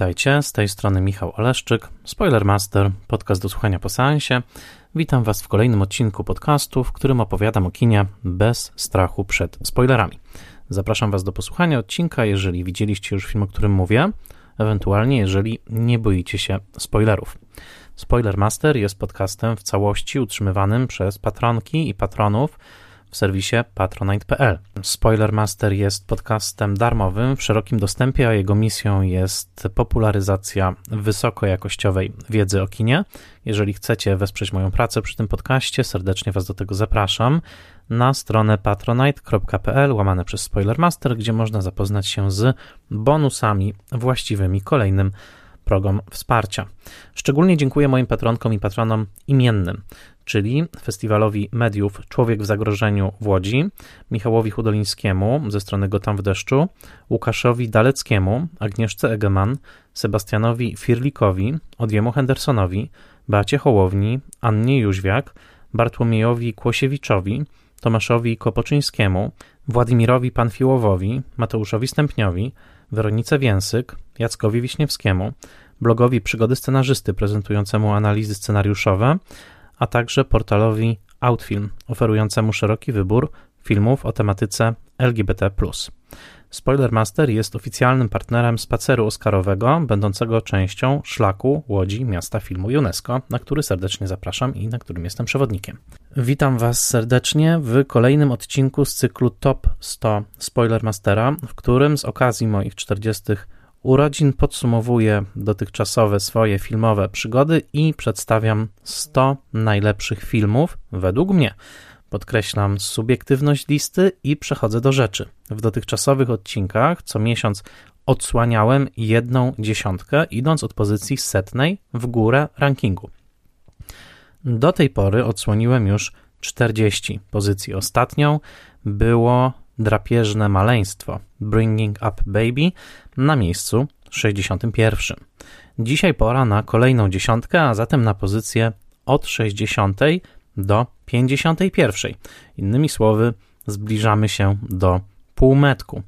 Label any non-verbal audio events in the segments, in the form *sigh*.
Witajcie, z tej strony Michał Oleszczyk, Spoilermaster, podcast do słuchania po seansie. Witam Was w kolejnym odcinku podcastu, w którym opowiadam o kinie bez strachu przed spoilerami. Zapraszam Was do posłuchania odcinka, jeżeli widzieliście już film, o którym mówię, ewentualnie jeżeli nie boicie się spoilerów. Spoilermaster jest podcastem w całości utrzymywanym przez patronki i patronów w serwisie patronite.pl. Spoilermaster jest podcastem darmowym w szerokim dostępie, a jego misją jest popularyzacja wysokojakościowej wiedzy o kinie. Jeżeli chcecie wesprzeć moją pracę przy tym podcaście, serdecznie Was do tego zapraszam na stronę patronite.pl łamane przez Spoilermaster, gdzie można zapoznać się z bonusami właściwymi kolejnym progom wsparcia. Szczególnie dziękuję moim patronkom i patronom imiennym, czyli Festiwalowi Mediów Człowiek w Zagrożeniu w Łodzi, Michałowi Hudolińskiemu ze strony Gotam w deszczu, Łukaszowi Daleckiemu, Agnieszce Egeman, Sebastianowi Firlikowi, Odjemu Hendersonowi, Beacie Hołowni, Annie Jóźwiak, Bartłomiejowi Kłosiewiczowi, Tomaszowi Kopoczyńskiemu, Władimirowi Panfiłowowi, Mateuszowi Stępniowi, Weronice Więsyk, Jackowi Wiśniewskiemu, blogowi Przygody Scenarzysty prezentującemu analizy scenariuszowe, a także portalowi Outfilm, oferującemu szeroki wybór filmów o tematyce LGBT. Spoilermaster jest oficjalnym partnerem spaceru Oscarowego, będącego częścią szlaku Łodzi Miasta Filmu UNESCO, na który serdecznie zapraszam i na którym jestem przewodnikiem. Witam Was serdecznie w kolejnym odcinku z cyklu Top 100 Spoilermastera, w którym z okazji moich 40 urodzin podsumowuję dotychczasowe swoje filmowe przygody i przedstawiam 100 najlepszych filmów według mnie. Podkreślam subiektywność listy i przechodzę do rzeczy. W dotychczasowych odcinkach co miesiąc odsłaniałem jedną dziesiątkę, idąc od pozycji setnej w górę rankingu. Do tej pory odsłoniłem już 40 pozycji. Ostatnią było drapieżne maleństwo Bringing Up Baby na miejscu 61. Dzisiaj pora na kolejną dziesiątkę, a zatem na pozycję od 60 do 51. Innymi słowy, zbliżamy się do półmetku.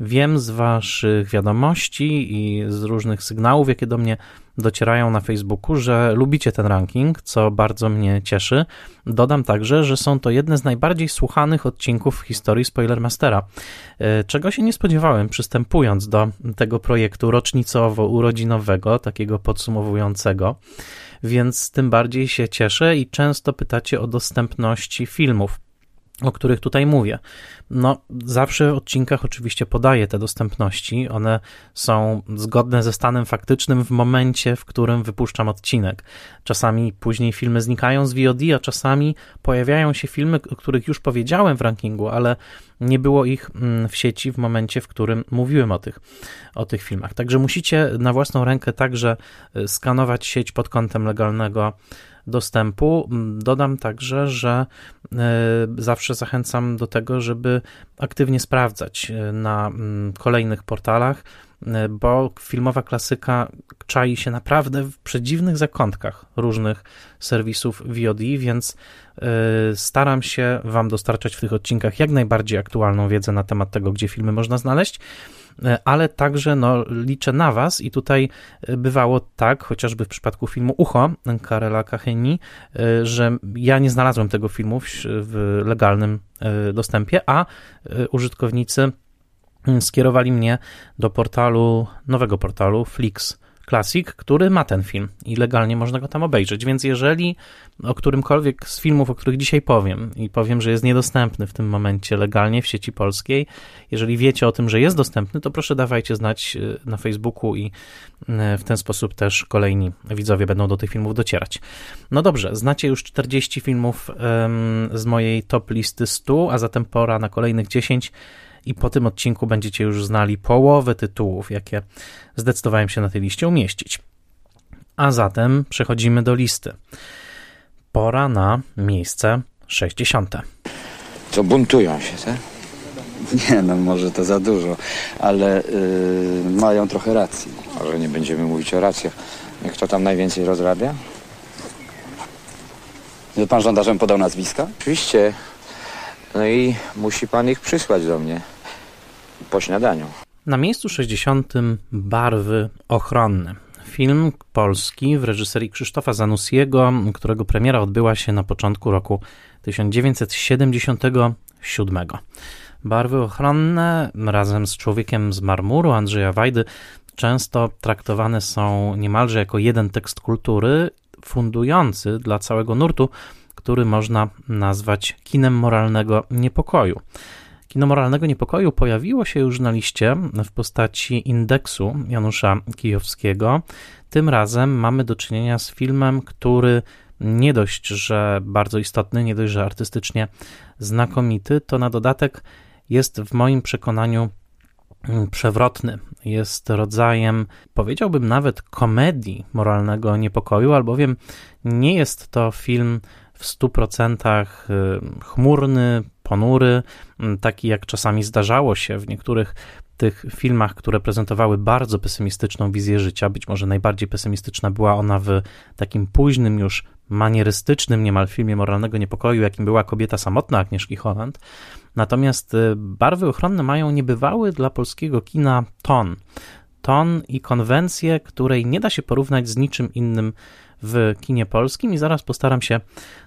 Wiem z Waszych wiadomości i z różnych sygnałów, jakie do mnie docierają na Facebooku, że lubicie ten ranking, co bardzo mnie cieszy. Dodam także, że są to jedne z najbardziej słuchanych odcinków w historii Spoilermastera, e, czego się nie spodziewałem przystępując do tego projektu rocznicowo-urodzinowego, takiego podsumowującego. Więc tym bardziej się cieszę i często pytacie o dostępności filmów o których tutaj mówię. No, zawsze w odcinkach oczywiście podaję te dostępności. One są zgodne ze stanem faktycznym w momencie, w którym wypuszczam odcinek. Czasami później filmy znikają z VOD, a czasami pojawiają się filmy, o których już powiedziałem w rankingu, ale nie było ich mm, w sieci w momencie, w którym mówiłem o tych, o tych filmach. Także musicie na własną rękę także y, skanować sieć pod kątem legalnego dostępu. Mm, dodam także, że e, zawsze zachęcam do tego, żeby aktywnie sprawdzać e, na mm, kolejnych portalach, e, bo filmowa klasyka czai się naprawdę w przedziwnych zakątkach różnych serwisów VOD, więc staram się Wam dostarczać w tych odcinkach jak najbardziej aktualną wiedzę na temat tego, gdzie filmy można znaleźć. E, ale także no, liczę na Was i tutaj e, bywało tak, chociażby w przypadku filmu Ucho Karela Kacheni, e, że ja nie znalazłem tego filmu w legalnym dostępie, a użytkownicy skierowali mnie do portalu, nowego portalu Flix Classic, który ma ten film i legalnie można go tam obejrzeć. Więc jeżeli o którymkolwiek z filmów, o których dzisiaj powiem, i powiem, że jest niedostępny w tym momencie legalnie w sieci polskiej, jeżeli wiecie o tym, że jest dostępny, to proszę dawajcie znać y, na Facebooku i y, w ten sposób też kolejni widzowie będą do tych filmów docierać. No dobrze, znacie już 40 filmów z mojej top listy 100, a zatem pora na kolejnych 10 i po tym odcinku będziecie już znali połowę tytułów, jakie zdecydowałem się na tej liście umieścić. A zatem przechodzimy do listy. Pora na miejsce 60. Co buntują się, co? Nie, no może to za dużo, ale yy, mają trochę racji. Może nie będziemy mówić o racjach. Kto tam najwięcej rozrabia? Pan żądarzem podał nazwiska? Oczywiście. No i musi pan ich przysłać do mnie po śniadaniu. Na miejscu 60 Barwy ochronne. Film polski w reżyserii Krzysztofa Zanussiego, którego premiera odbyła się na początku roku 1977. Barwy ochronne razem z Człowiekiem z marmuru Andrzeja Wajdy często traktowane są niemalże jako jeden tekst kultury fundujący dla całego nurtu, który można nazwać kinem moralnego niepokoju. Kino moralnego niepokoju pojawiło się już na liście w postaci indeksu Janusza Kijowskiego. Tym razem mamy do czynienia z filmem, który nie dość, że bardzo istotny, nie dość, że artystycznie znakomity, to na dodatek jest w moim przekonaniu przewrotny. Jest rodzajem, powiedziałbym nawet komedii moralnego niepokoju, albowiem nie jest to film w 100% y, chmurny, ponury, mm, taki jak czasami zdarzało się w niektórych tych filmach, które prezentowały bardzo pesymistyczną wizję życia. Być może najbardziej pesymistyczna była ona w takim późnym już manierystycznym niemal filmie moralnego niepokoju, jakim była kobieta samotna Agnieszki Holland. Natomiast y, barwy ochronne mają niebywały dla polskiego kina ton. Ton i konwencję, której nie da się porównać z niczym innym w kinie polskim i zaraz postaram się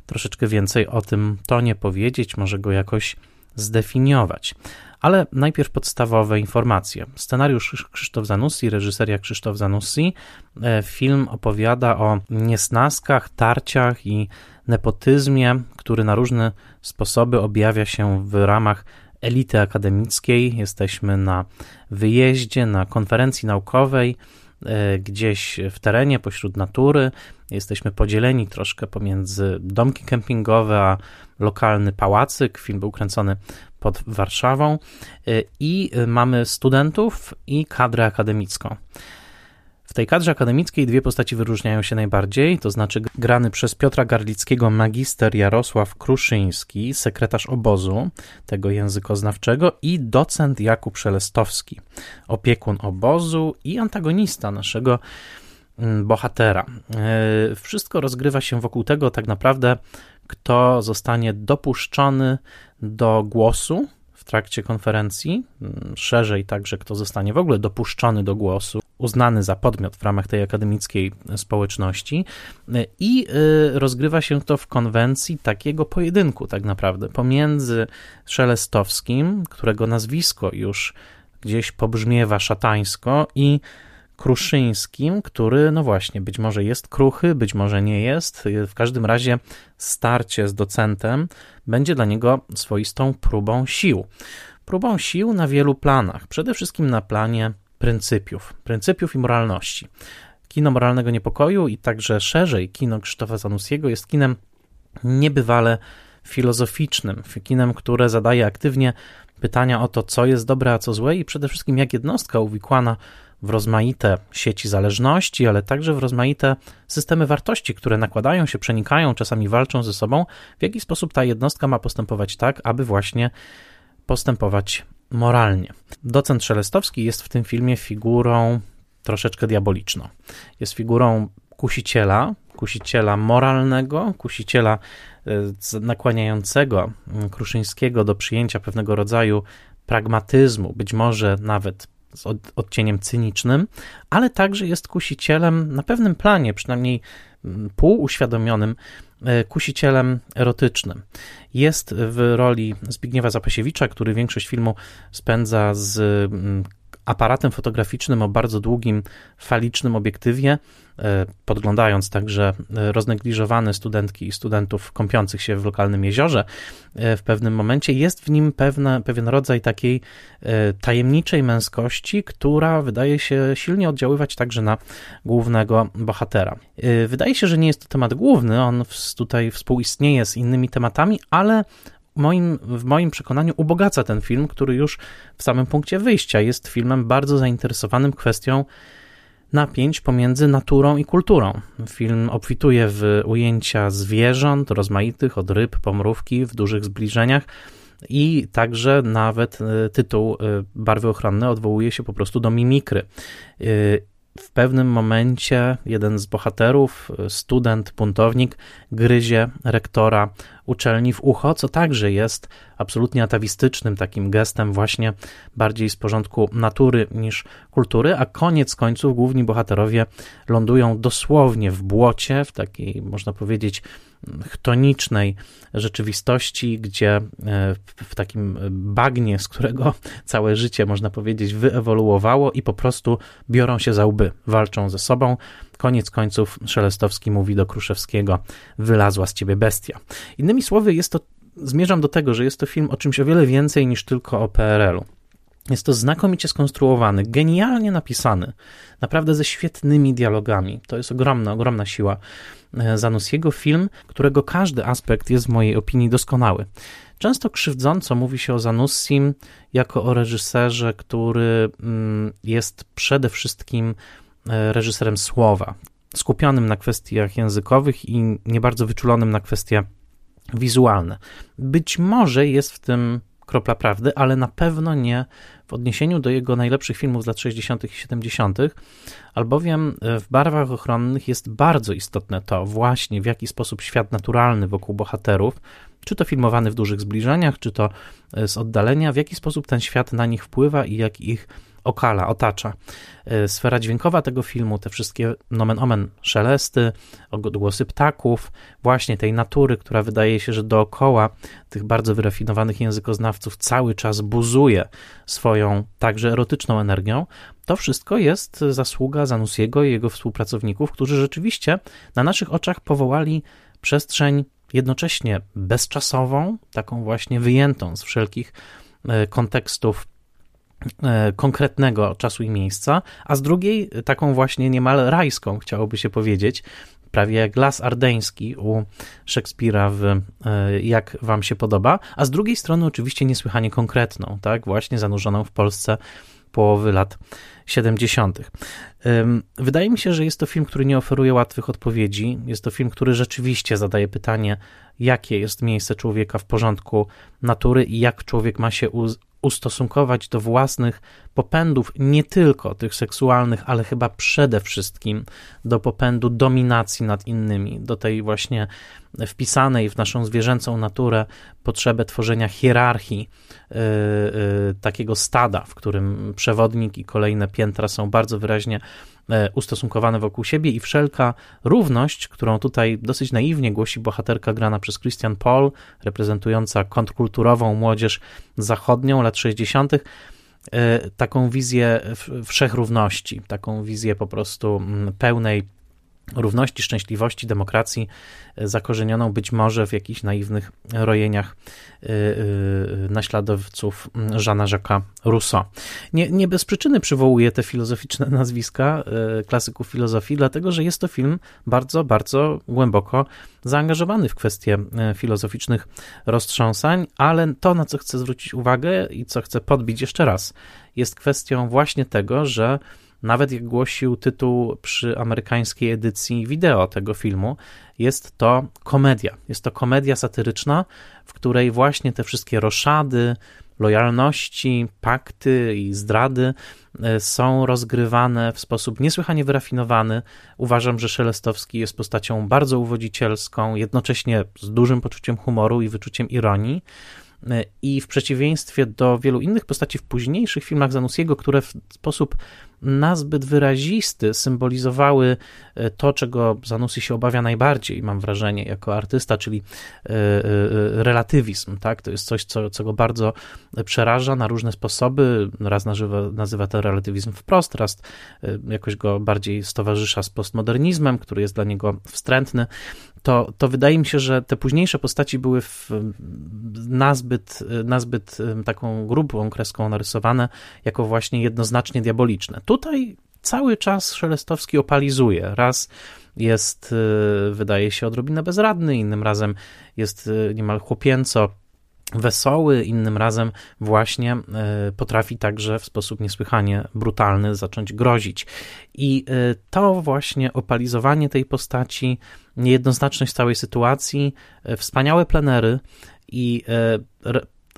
troszeczkę więcej o tym tonie powiedzieć, może go jakoś zdefiniować. Ale najpierw podstawowe informacje. Scenariusz Krzysztof Zanussi, reżyseria Krzysztof Zanussi. E, film opowiada o niesnaskach, tarciach i nepotyzmie, który na różne sposoby objawia się w ramach elity akademickiej. Jesteśmy na wyjeździe, na konferencji naukowej, gdzieś w terenie, pośród natury. Jesteśmy podzieleni troszkę pomiędzy domki kempingowe a lokalny pałacyk. Film był kręcony pod Warszawą y, i y, mamy studentów i kadrę akademicką. W tej kadrze akademickiej dwie postaci wyróżniają się najbardziej, to znaczy grany przez Piotra Garlickiego magister Jarosław Kruszyński, sekretarz obozu tego językoznawczego i docent Jakub Szelestowski, opiekun obozu i antagonista naszego mm, bohatera. Y, wszystko rozgrywa się wokół tego tak naprawdę, kto zostanie dopuszczony do głosu w trakcie konferencji, mm, szerzej także kto zostanie w ogóle dopuszczony do głosu, uznany za podmiot w ramach tej akademickiej społeczności. I y, rozgrywa się to w konwencji takiego pojedynku tak naprawdę pomiędzy Szelestowskim, którego nazwisko już gdzieś pobrzmiewa szatańsko i Kruszyńskim, który, no właśnie, być może jest kruchy, być może nie jest. W każdym razie starcie z docentem będzie dla niego swoistą próbą sił. Próbą sił na wielu planach. Przede wszystkim na planie pryncypiów, pryncypiów i moralności. Kino moralnego niepokoju i także szerzej kino Krzysztofa Zanussiego jest kinem niebywale filozoficznym, kinem, które zadaje aktywnie pytania o to, co jest dobre, a co złe i przede wszystkim jak jednostka uwikłana w rozmaite sieci zależności, ale także w rozmaite systemy wartości, które nakładają się, przenikają, czasami walczą ze sobą, w jaki sposób ta jednostka ma postępować tak, aby właśnie postępować moralnie. Docent Szelestowski jest w tym filmie figurą troszeczkę diaboliczną. Jest figurą kusiciela, kusiciela moralnego, kusiciela e, nakłaniającego Kruszyńskiego do przyjęcia pewnego rodzaju pragmatyzmu, być może nawet z odcieniem cynicznym, ale także jest kusicielem na pewnym planie, przynajmniej mm, półuświadomionym, e, kusicielem erotycznym. Jest w roli Zbigniewa Zapasiewicza, który większość filmu spędza z mm, aparatem fotograficznym o bardzo długim, falicznym obiektywie, e, podglądając także e, roznegliżowane studentki i studentów kąpiących się w lokalnym jeziorze e, w pewnym momencie, jest w nim pewne, pewien rodzaj takiej tajemniczej męskości, która wydaje się silnie oddziaływać także na głównego bohatera. Wydaje się, że nie jest to temat główny, on tutaj współistnieje z innymi tematami, ale moim, w moim przekonaniu ubogaca ten film, który już w samym punkcie wyjścia jest filmem bardzo zainteresowanym kwestią napięć pomiędzy naturą i kulturą. Film obfituje w ujęcia zwierząt rozmaitych, od ryb, pomrówki w dużych zbliżeniach. I także nawet e, tytuł e, Barwy ochronne odwołuje się po prostu do mimikry. W pewnym momencie jeden z bohaterów, student, buntownik, gryzie rektora uczelni w ucho, co także jest absolutnie atawistycznym takim gestem właśnie bardziej z porządku natury niż kultury, a koniec końców główni bohaterowie lądują dosłownie w błocie, w takiej można powiedzieć chtonicznej rzeczywistości, gdzie e, w takim bagnie, z którego całe życie, można powiedzieć, wyewoluowało i po prostu biorą się za łby, walczą ze sobą. Koniec końców Szelestowski mówi do Kruszewskiego: Wylazła z ciebie bestia. Innymi słowy, jest to, zmierzam do tego, że jest to film o czymś o wiele więcej niż tylko o PRL-u. Jest to znakomicie skonstruowany, genialnie napisany, naprawdę ze świetnymi dialogami. To jest ogromna, ogromna siła e, Zanussiego. Film, którego każdy aspekt jest w mojej opinii doskonały. Często krzywdząco mówi się o Zanussim jako o reżyserze, który mm, jest przede wszystkim e, reżyserem słowa, skupionym na kwestiach językowych i nie bardzo wyczulonym na kwestie wizualne. Być może jest w tym kropla prawdy, ale na pewno nie w odniesieniu do jego najlepszych filmów z lat 60. i 70., albowiem e, w barwach ochronnych jest bardzo istotne to właśnie w jaki sposób świat naturalny wokół bohaterów, czy to filmowany w dużych zbliżeniach, czy to e, z oddalenia, w jaki sposób ten świat na nich wpływa i jak ich okala, otacza. E, sfera dźwiękowa tego filmu, te wszystkie nomen omen szelesty, odgłosy ptaków, właśnie tej natury, która wydaje się, że dookoła tych bardzo wyrafinowanych językoznawców cały czas buzuje swoją także erotyczną energią, to wszystko jest zasługa Zanussiego i jego współpracowników, którzy rzeczywiście na naszych oczach powołali przestrzeń jednocześnie bezczasową, taką właśnie wyjętą z wszelkich e, kontekstów konkretnego czasu i miejsca, a z drugiej taką właśnie niemal rajską, chciałoby się powiedzieć, prawie jak las ardeński u Szekspira w e, Jak wam się podoba, a z drugiej strony oczywiście niesłychanie konkretną, tak, właśnie zanurzoną w Polsce połowy lat 70. Wydaje mi się, że jest to film, który nie oferuje łatwych odpowiedzi. Jest to film, który rzeczywiście zadaje pytanie, jakie jest miejsce człowieka w porządku natury i jak człowiek ma się ustosunkować do własnych popędów, nie tylko tych seksualnych, ale chyba przede wszystkim do popędu dominacji nad innymi, do tej właśnie wpisanej w naszą zwierzęcą naturę potrzebę tworzenia hierarchii yy, yy, takiego stada, w którym przewodnik i kolejne piętra są bardzo wyraźnie ustosunkowane wokół siebie i wszelka równość, którą tutaj dosyć naiwnie głosi bohaterka grana przez Christian Paul, reprezentująca kontrkulturową młodzież zachodnią lat 60., e, taką wizję wszechrówności, taką wizję po prostu mm, pełnej równości, szczęśliwości, demokracji, e, zakorzenioną być może w jakichś naiwnych rojeniach e, e, naśladowców Jeana Jacques'a Rousseau. Nie, nie bez przyczyny przywołuję te filozoficzne *laughs* nazwiska klasyków filozofii, dlatego że jest to film bardzo, bardzo głęboko zaangażowany w kwestie filozoficznych roztrząsań, ale to, na co chcę zwrócić uwagę i co chcę podbić jeszcze raz, jest kwestią właśnie tego, że nawet jak głosił tytuł przy amerykańskiej edycji wideo tego filmu, jest to komedia. Jest to komedia satyryczna, w której właśnie te wszystkie roszady, lojalności, pakty i zdrady e, są rozgrywane w sposób niesłychanie wyrafinowany. Uważam, że Szelestowski jest postacią bardzo uwodzicielską, jednocześnie z dużym poczuciem humoru i wyczuciem ironii. E, I w przeciwieństwie do wielu innych postaci w późniejszych filmach Zanussiego, które w sposób nazbyt wyrazisty symbolizowały e, to, czego Zanussi się obawia najbardziej, mam wrażenie, jako artysta, czyli e, relatywizm. Tak? To jest coś, co, co go bardzo przeraża na różne sposoby. Raz nazywa, nazywa to relatywizm wprost, raz jakoś go bardziej stowarzysza z postmodernizmem, który jest dla niego wstrętny to, to wydaje mi się, że te późniejsze postaci były w, nazbyt, nazbyt taką grubą kreską narysowane, jako właśnie jednoznacznie diaboliczne. Tutaj cały czas Szelestowski opalizuje. Raz jest, y, wydaje się, odrobinę bezradny, innym razem jest y, niemal chłopięco wesoły, innym razem właśnie e, potrafi także w sposób niesłychanie brutalny zacząć grozić. I e, to właśnie opalizowanie tej postaci, niejednoznaczność całej sytuacji, e, wspaniałe plenery i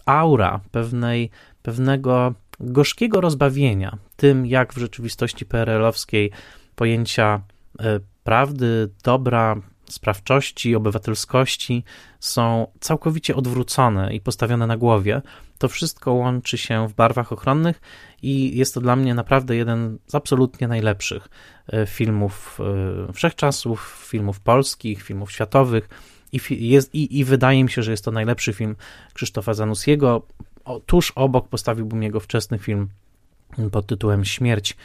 aura pewnej, pewnego gorzkiego rozbawienia tym, jak w rzeczywistości PRL-owskiej pojęcia prawdy, dobra, sprawczości, obywatelskości są całkowicie odwrócone i postawione na głowie. To wszystko łączy się w barwach ochronnych i jest to dla mnie naprawdę jeden z absolutnie najlepszych e, filmów e, wszechczasów, filmów polskich, filmów światowych. I, jest, i, I wydaje mi się, że jest to najlepszy film Krzysztofa Zanussiego. O, tuż obok postawiłbym jego wczesny film pod tytułem Śmierć,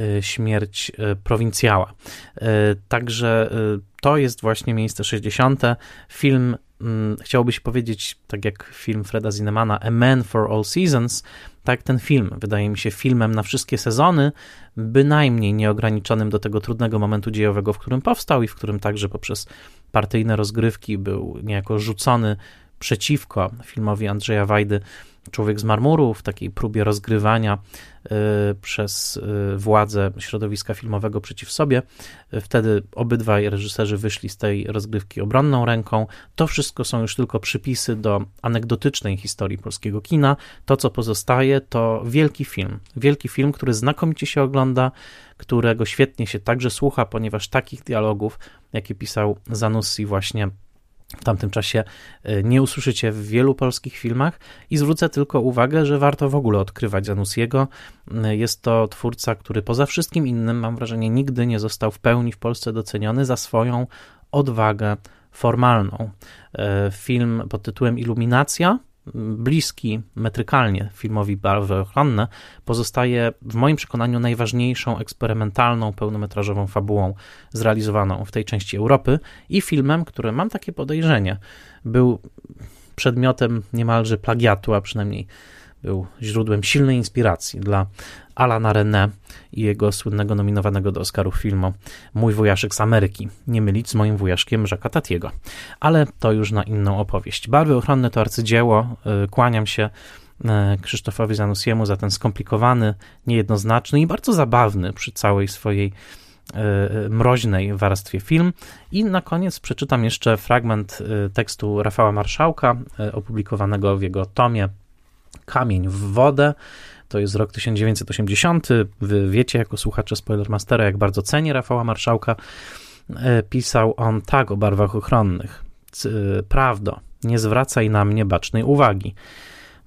e, śmierć prowincjała. Także to jest właśnie miejsce 60. Film, hmm, chciałoby się powiedzieć, tak jak film Freda Zinnemana, A Man for All Seasons, tak ten film wydaje mi się filmem na wszystkie sezony, bynajmniej nieograniczonym do tego trudnego momentu dziejowego, w którym powstał i w którym także poprzez partyjne rozgrywki był niejako rzucony przeciwko filmowi Andrzeja Wajdy Człowiek z marmuru w takiej próbie rozgrywania y, przez y, władze środowiska filmowego przeciw sobie. Wtedy obydwaj reżyserzy wyszli z tej rozgrywki obronną ręką. To wszystko są już tylko przypisy do anegdotycznej historii polskiego kina. To, co pozostaje, to wielki film. Wielki film, który znakomicie się ogląda, którego świetnie się także słucha, ponieważ takich dialogów, jakie pisał Zanussi właśnie w tamtym czasie e, nie usłyszycie w wielu polskich filmach i zwrócę tylko uwagę, że warto w ogóle odkrywać Zanussiego. E, jest to twórca, który poza wszystkim innym, mam wrażenie, nigdy nie został w pełni w Polsce doceniony za swoją odwagę formalną. E, film pod tytułem Iluminacja bliski metrykalnie filmowi Barwy Ochronne, pozostaje w moim przekonaniu najważniejszą eksperymentalną, pełnometrażową fabułą zrealizowaną w tej części Europy i filmem, który mam takie podejrzenie, był przedmiotem niemalże plagiatu, a przynajmniej był źródłem silnej inspiracji dla Alana René i jego słynnego nominowanego do Oscarów filmu Mój wujaszek z Ameryki. Nie mylić z moim wujaszkiem Jacques'a Tatiego. Ale to już na inną opowieść. Barwy ochronne to arcydzieło. Y, kłaniam się y, Krzysztofowi Zanussiemu za ten skomplikowany, niejednoznaczny i bardzo zabawny przy całej swojej y, mroźnej warstwie film. I na koniec przeczytam jeszcze fragment tekstu Rafała Marszałka, opublikowanego w jego tomie Kamień w wodę. To jest rok 1980. Wy wiecie, jako słuchacze Spoilermastera, jak bardzo cenię Rafała Marszałka. E, pisał on tak o barwach ochronnych. Prawdo, nie zwracaj na mnie bacznej uwagi.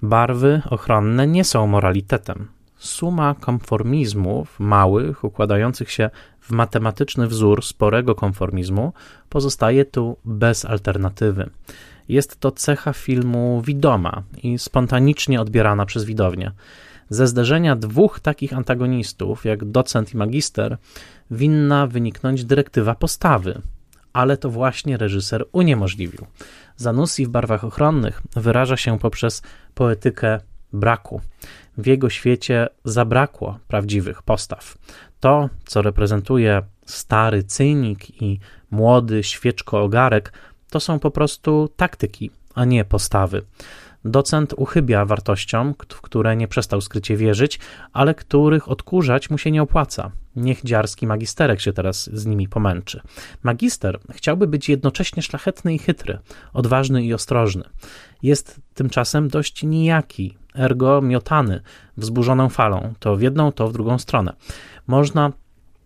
Barwy ochronne nie są moralitetem. Suma konformizmów małych, układających się w matematyczny wzór sporego konformizmu, pozostaje tu bez alternatywy. Jest to cecha filmu widoma i spontanicznie odbierana przez widownię. Ze zderzenia dwóch takich antagonistów, jak docent i magister, winna wyniknąć dyrektywa postawy, ale to właśnie reżyser uniemożliwił. Zanussi w barwach ochronnych wyraża się poprzez poetykę braku. W jego świecie zabrakło prawdziwych postaw. To, co reprezentuje stary cynik i młody świeczko-ogarek, to są po prostu taktyki, a nie postawy. Docent uchybia wartościom, w które nie przestał skrycie wierzyć, ale których odkurzać mu się nie opłaca. Niech dziarski magisterek się teraz z nimi pomęczy. Magister chciałby być jednocześnie szlachetny i chytry, odważny i ostrożny. Jest tymczasem dość nijaki, ergo miotany, wzburzoną falą, to w jedną, to w drugą stronę. Można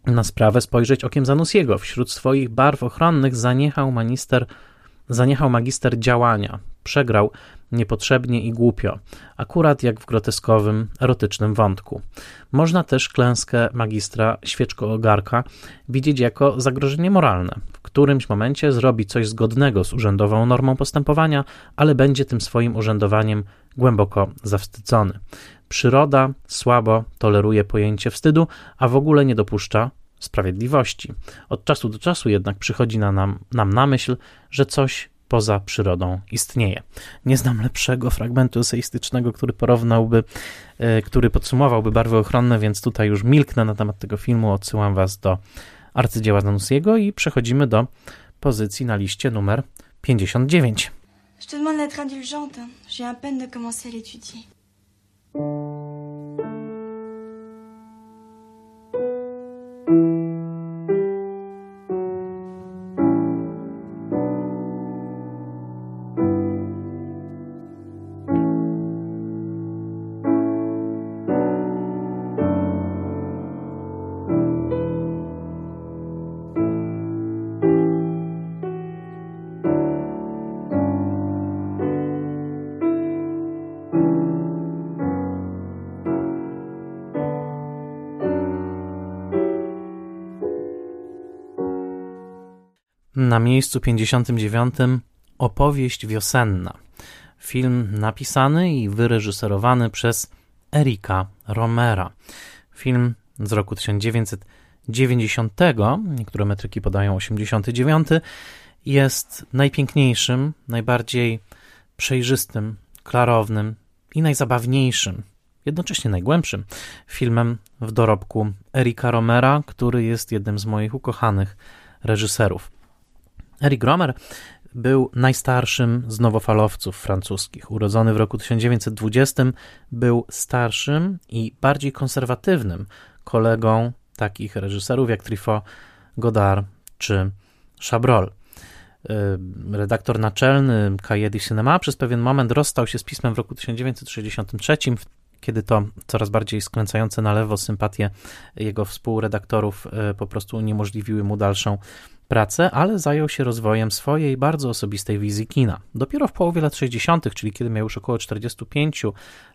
na sprawę spojrzeć okiem Zanussiego. Wśród swoich barw ochronnych zaniechał magister Zaniechał magister działania, przegrał niepotrzebnie i głupio, akurat jak w groteskowym, erotycznym wątku. Można też klęskę magistra świeczko-ogarka widzieć jako zagrożenie moralne. W którymś momencie zrobi coś zgodnego z urzędową normą postępowania, ale będzie tym swoim urzędowaniem głęboko zawstydzony. Przyroda słabo toleruje pojęcie wstydu, a w ogóle nie dopuszcza sprawiedliwości. Od czasu do czasu jednak przychodzi na nam, nam na myśl, że coś poza przyrodą istnieje. Nie znam lepszego fragmentu eseistycznego, który porównałby, e, który podsumowałby barwy ochronne, więc tutaj już milknę na temat tego filmu, odsyłam was do arcydzieła Zanussiego i przechodzimy do pozycji na liście numer 59. Je te demande d'être indulgente. J'ai à peine de commencer à l'étudier. Na miejscu 59 Opowieść wiosenna. Film napisany i wyreżyserowany przez Erika Romera. Film z roku 1990, niektóre metryki podają 89, jest najpiękniejszym, najbardziej przejrzystym, klarownym i najzabawniejszym, jednocześnie najgłębszym filmem w dorobku Erika Romera, który jest jednym z moich ukochanych reżyserów. Eric Romer był najstarszym z nowofalowców francuskich. Urodzony w roku 1920, był starszym i bardziej konserwatywnym kolegą takich reżyserów jak Truffaut, Godard czy Chabrol. Y, redaktor naczelny du Cinema przez pewien moment rozstał się z pismem w roku 1963, kiedy to coraz bardziej skręcające na lewo sympatie jego współredaktorów y, po prostu uniemożliwiły mu dalszą pracę, ale zajął się rozwojem swojej bardzo osobistej wizji kina. Dopiero w połowie lat 60., czyli kiedy miał już około 45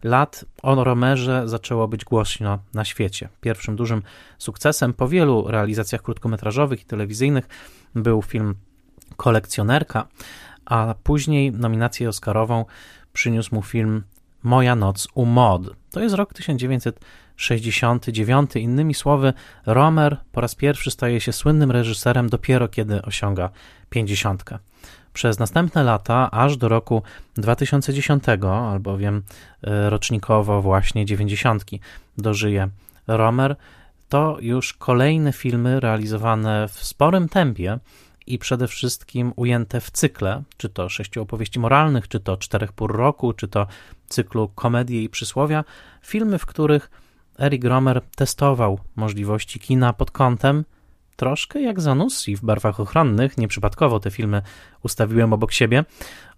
lat, o Romerze zaczęło być głośno na świecie. Pierwszym dużym sukcesem po wielu realizacjach krótkometrażowych i telewizyjnych był film Kolekcjonerka, a później nominację Oscarową przyniósł mu film Moja noc u mod. To jest rok 1969. Innymi słowy, Romer po raz pierwszy staje się słynnym reżyserem dopiero kiedy osiąga 50. Przez następne lata, aż do roku 2010, albowiem e, rocznikowo właśnie 90, dożyje Romer, to już kolejne filmy realizowane w sporym tempie i przede wszystkim ujęte w cykle, czy to sześciu opowieści moralnych, czy to czterech pór roku, czy to cyklu komedii i przysłowia, filmy, w których Eric Romer testował możliwości kina pod kątem troszkę jak Zanussi w barwach ochronnych, nieprzypadkowo te filmy ustawiłem obok siebie.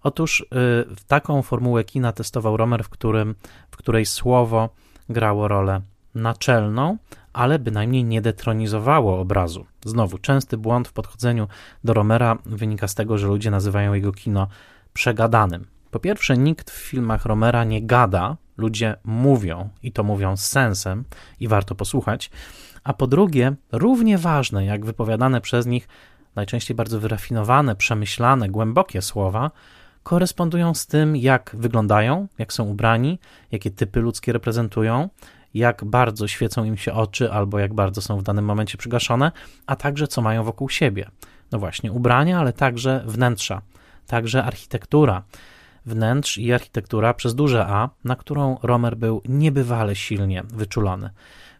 Otóż yy, taką formułę kina testował Romer, w, którym, w której słowo grało rolę naczelną, ale bynajmniej nie detronizowało obrazu. Znowu, częsty błąd w podchodzeniu do Romera wynika z tego, że ludzie nazywają jego kino przegadanym. Po pierwsze, nikt w filmach Romera nie gada, ludzie mówią i to mówią z sensem i warto posłuchać. A po drugie, równie ważne jak wypowiadane przez nich, najczęściej bardzo wyrafinowane, przemyślane, głębokie słowa, korespondują z tym, jak wyglądają, jak są ubrani, jakie typy ludzkie reprezentują, jak bardzo świecą im się oczy albo jak bardzo są w danym momencie przygaszone, a także co mają wokół siebie. No właśnie, ubrania, ale także wnętrza, także architektura. Wnętrz i architektura przez duże A, na którą Romer był niebywale silnie wyczulony.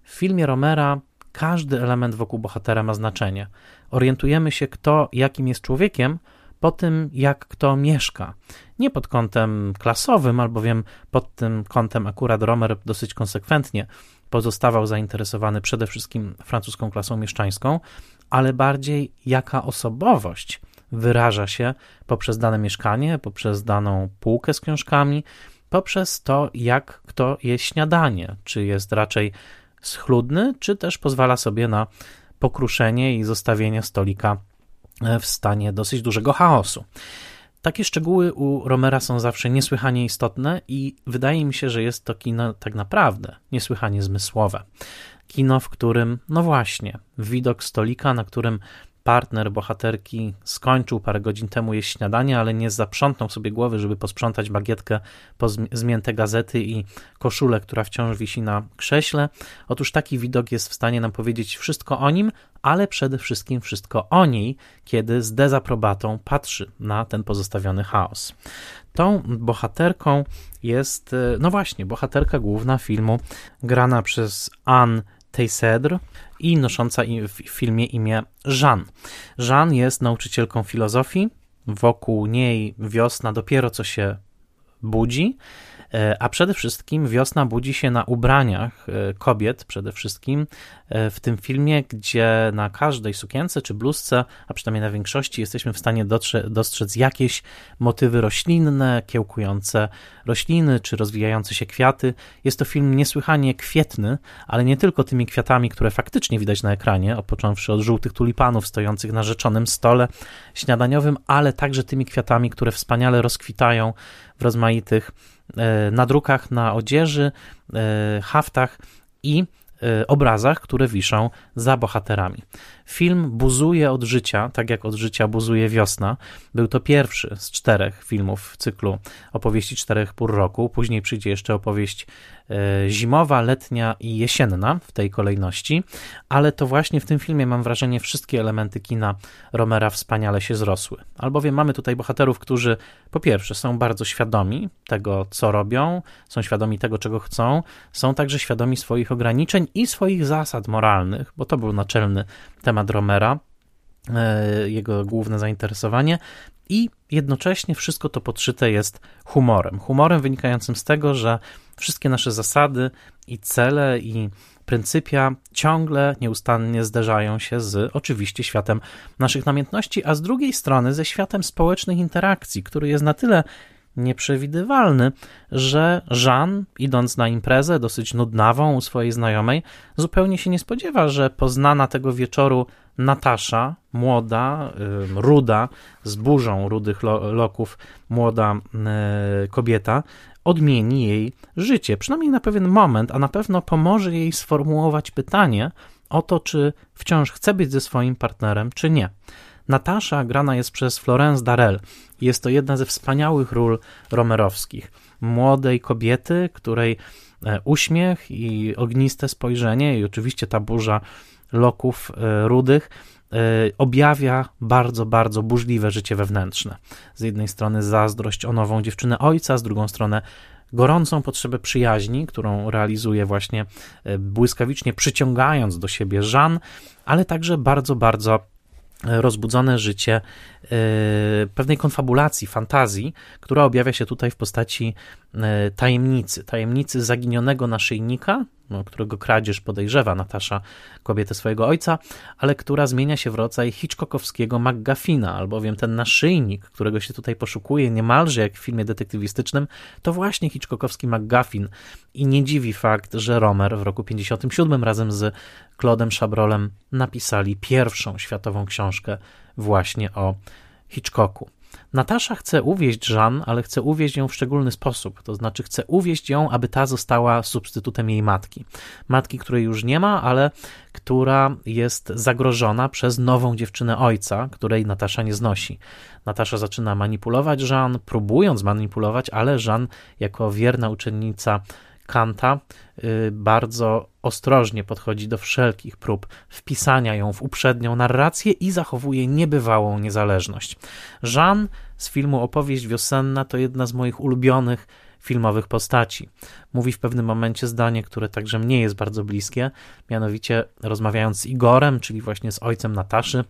W filmie Romera każdy element wokół bohatera ma znaczenie. Orientujemy się, kto jakim jest człowiekiem, po tym, jak kto mieszka. Nie pod kątem klasowym, albowiem pod tym kątem akurat Romer dosyć konsekwentnie pozostawał zainteresowany przede wszystkim francuską klasą mieszczańską, ale bardziej jaka osobowość wyraża się poprzez dane mieszkanie, poprzez daną półkę z książkami, poprzez to, jak kto je śniadanie, czy jest raczej schludny, czy też pozwala sobie na pokruszenie i zostawienie stolika w stanie dosyć dużego chaosu. Takie szczegóły u Romera są zawsze niesłychanie istotne i wydaje mi się, że jest to kino tak naprawdę niesłychanie zmysłowe. Kino, w którym, no właśnie, widok stolika, na którym partner bohaterki skończył parę godzin temu jeść śniadanie, ale nie zaprzątnął sobie głowy, żeby posprzątać bagietkę po zmięte gazety i koszulę, która wciąż wisi na krześle. Otóż taki widok jest w stanie nam powiedzieć wszystko o nim, ale przede wszystkim wszystko o niej, kiedy z dezaprobatą patrzy na ten pozostawiony chaos. Tą bohaterką jest, no właśnie, bohaterka główna filmu, grana przez Anne Teysedre i nosząca w filmie imię Jean. Jean jest nauczycielką filozofii, wokół niej wiosna dopiero co się budzi, a przede wszystkim wiosna budzi się na ubraniach e, kobiet, przede wszystkim e, w tym filmie, gdzie na każdej sukience czy bluzce, a przynajmniej na większości, jesteśmy w stanie dostrzec jakieś motywy roślinne, kiełkujące rośliny czy rozwijające się kwiaty. Jest to film niesłychanie kwietny, ale nie tylko tymi kwiatami, które faktycznie widać na ekranie, począwszy od żółtych tulipanów stojących na rzeczonym stole śniadaniowym, ale także tymi kwiatami, które wspaniale rozkwitają w rozmaitych E, na drukach, na odzieży, e, haftach i y, obrazach, które wiszą za bohaterami. Film buzuje od życia, tak jak od życia buzuje wiosna. Był to pierwszy z czterech filmów w cyklu opowieści czterech pór roku. Później przyjdzie jeszcze opowieść y, zimowa, letnia i jesienna w tej kolejności, ale to właśnie w tym filmie mam wrażenie wszystkie elementy kina Romera wspaniale się zrosły. Albowiem mamy tutaj bohaterów, którzy po pierwsze są bardzo świadomi tego, co robią, są świadomi tego, czego chcą, są także świadomi swoich ograniczeń i swoich zasad moralnych, bo to był naczelny temat Romera, e, jego główne zainteresowanie, i jednocześnie wszystko to podszyte jest humorem. Humorem wynikającym z tego, że wszystkie nasze zasady i cele i pryncypia ciągle, nieustannie zderzają się z oczywiście światem naszych namiętności, a z drugiej strony ze światem społecznych interakcji, który jest na tyle nieprzewidywalny, że Jean, idąc na imprezę dosyć nudnawą u swojej znajomej, zupełnie się nie spodziewa, że poznana tego wieczoru Natasza, młoda, ruda, z burzą rudych loków, młoda kobieta, odmieni jej życie, przynajmniej na pewien moment, a na pewno pomoże jej sformułować pytanie o to, czy wciąż chce być ze swoim partnerem, czy nie. Natasza grana jest przez Florence Darel. Jest to jedna ze wspaniałych ról romerowskich. Młodej kobiety, której e, uśmiech i ogniste spojrzenie i oczywiście ta burza loków e, rudych e, objawia bardzo, bardzo burzliwe życie wewnętrzne. Z jednej strony zazdrość o nową dziewczynę ojca, z drugą stronę gorącą potrzebę przyjaźni, którą realizuje właśnie błyskawicznie przyciągając do siebie Żan, ale także bardzo, bardzo rozbudzone życie e, pewnej konfabulacji, fantazji, która objawia się tutaj w postaci e, tajemnicy, tajemnicy zaginionego naszyjnika, no, którego kradzież podejrzewa Natasza, kobietę swojego ojca, ale która zmienia się w rodzaj Hitchcockowskiego McGuffina, albowiem ten naszyjnik, którego się tutaj poszukuje niemalże jak w filmie detektywistycznym, to właśnie Hitchcockowski McGuffin. I nie dziwi fakt, że Romer w roku 57 razem z Claude'em Chabrolem napisali pierwszą światową książkę właśnie o Hitchcocku. Natasza chce uwieść Jean, ale chce uwieść ją w szczególny sposób. To znaczy, chce uwieść ją, aby ta została substytutem jej matki. Matki, której już nie ma, ale która jest zagrożona przez nową dziewczynę ojca, której Natasza nie znosi. Natasza zaczyna manipulować Jean, próbując manipulować, ale Jean, jako wierna uczennica Kanta y, bardzo ostrożnie podchodzi do wszelkich prób wpisania ją w uprzednią narrację i zachowuje niebywałą niezależność. Jean z filmu Opowieść Wiosenna to jedna z moich ulubionych filmowych postaci. Mówi w pewnym momencie zdanie, które także mnie jest bardzo bliskie, mianowicie rozmawiając z Igorem, czyli właśnie z ojcem Nataszy,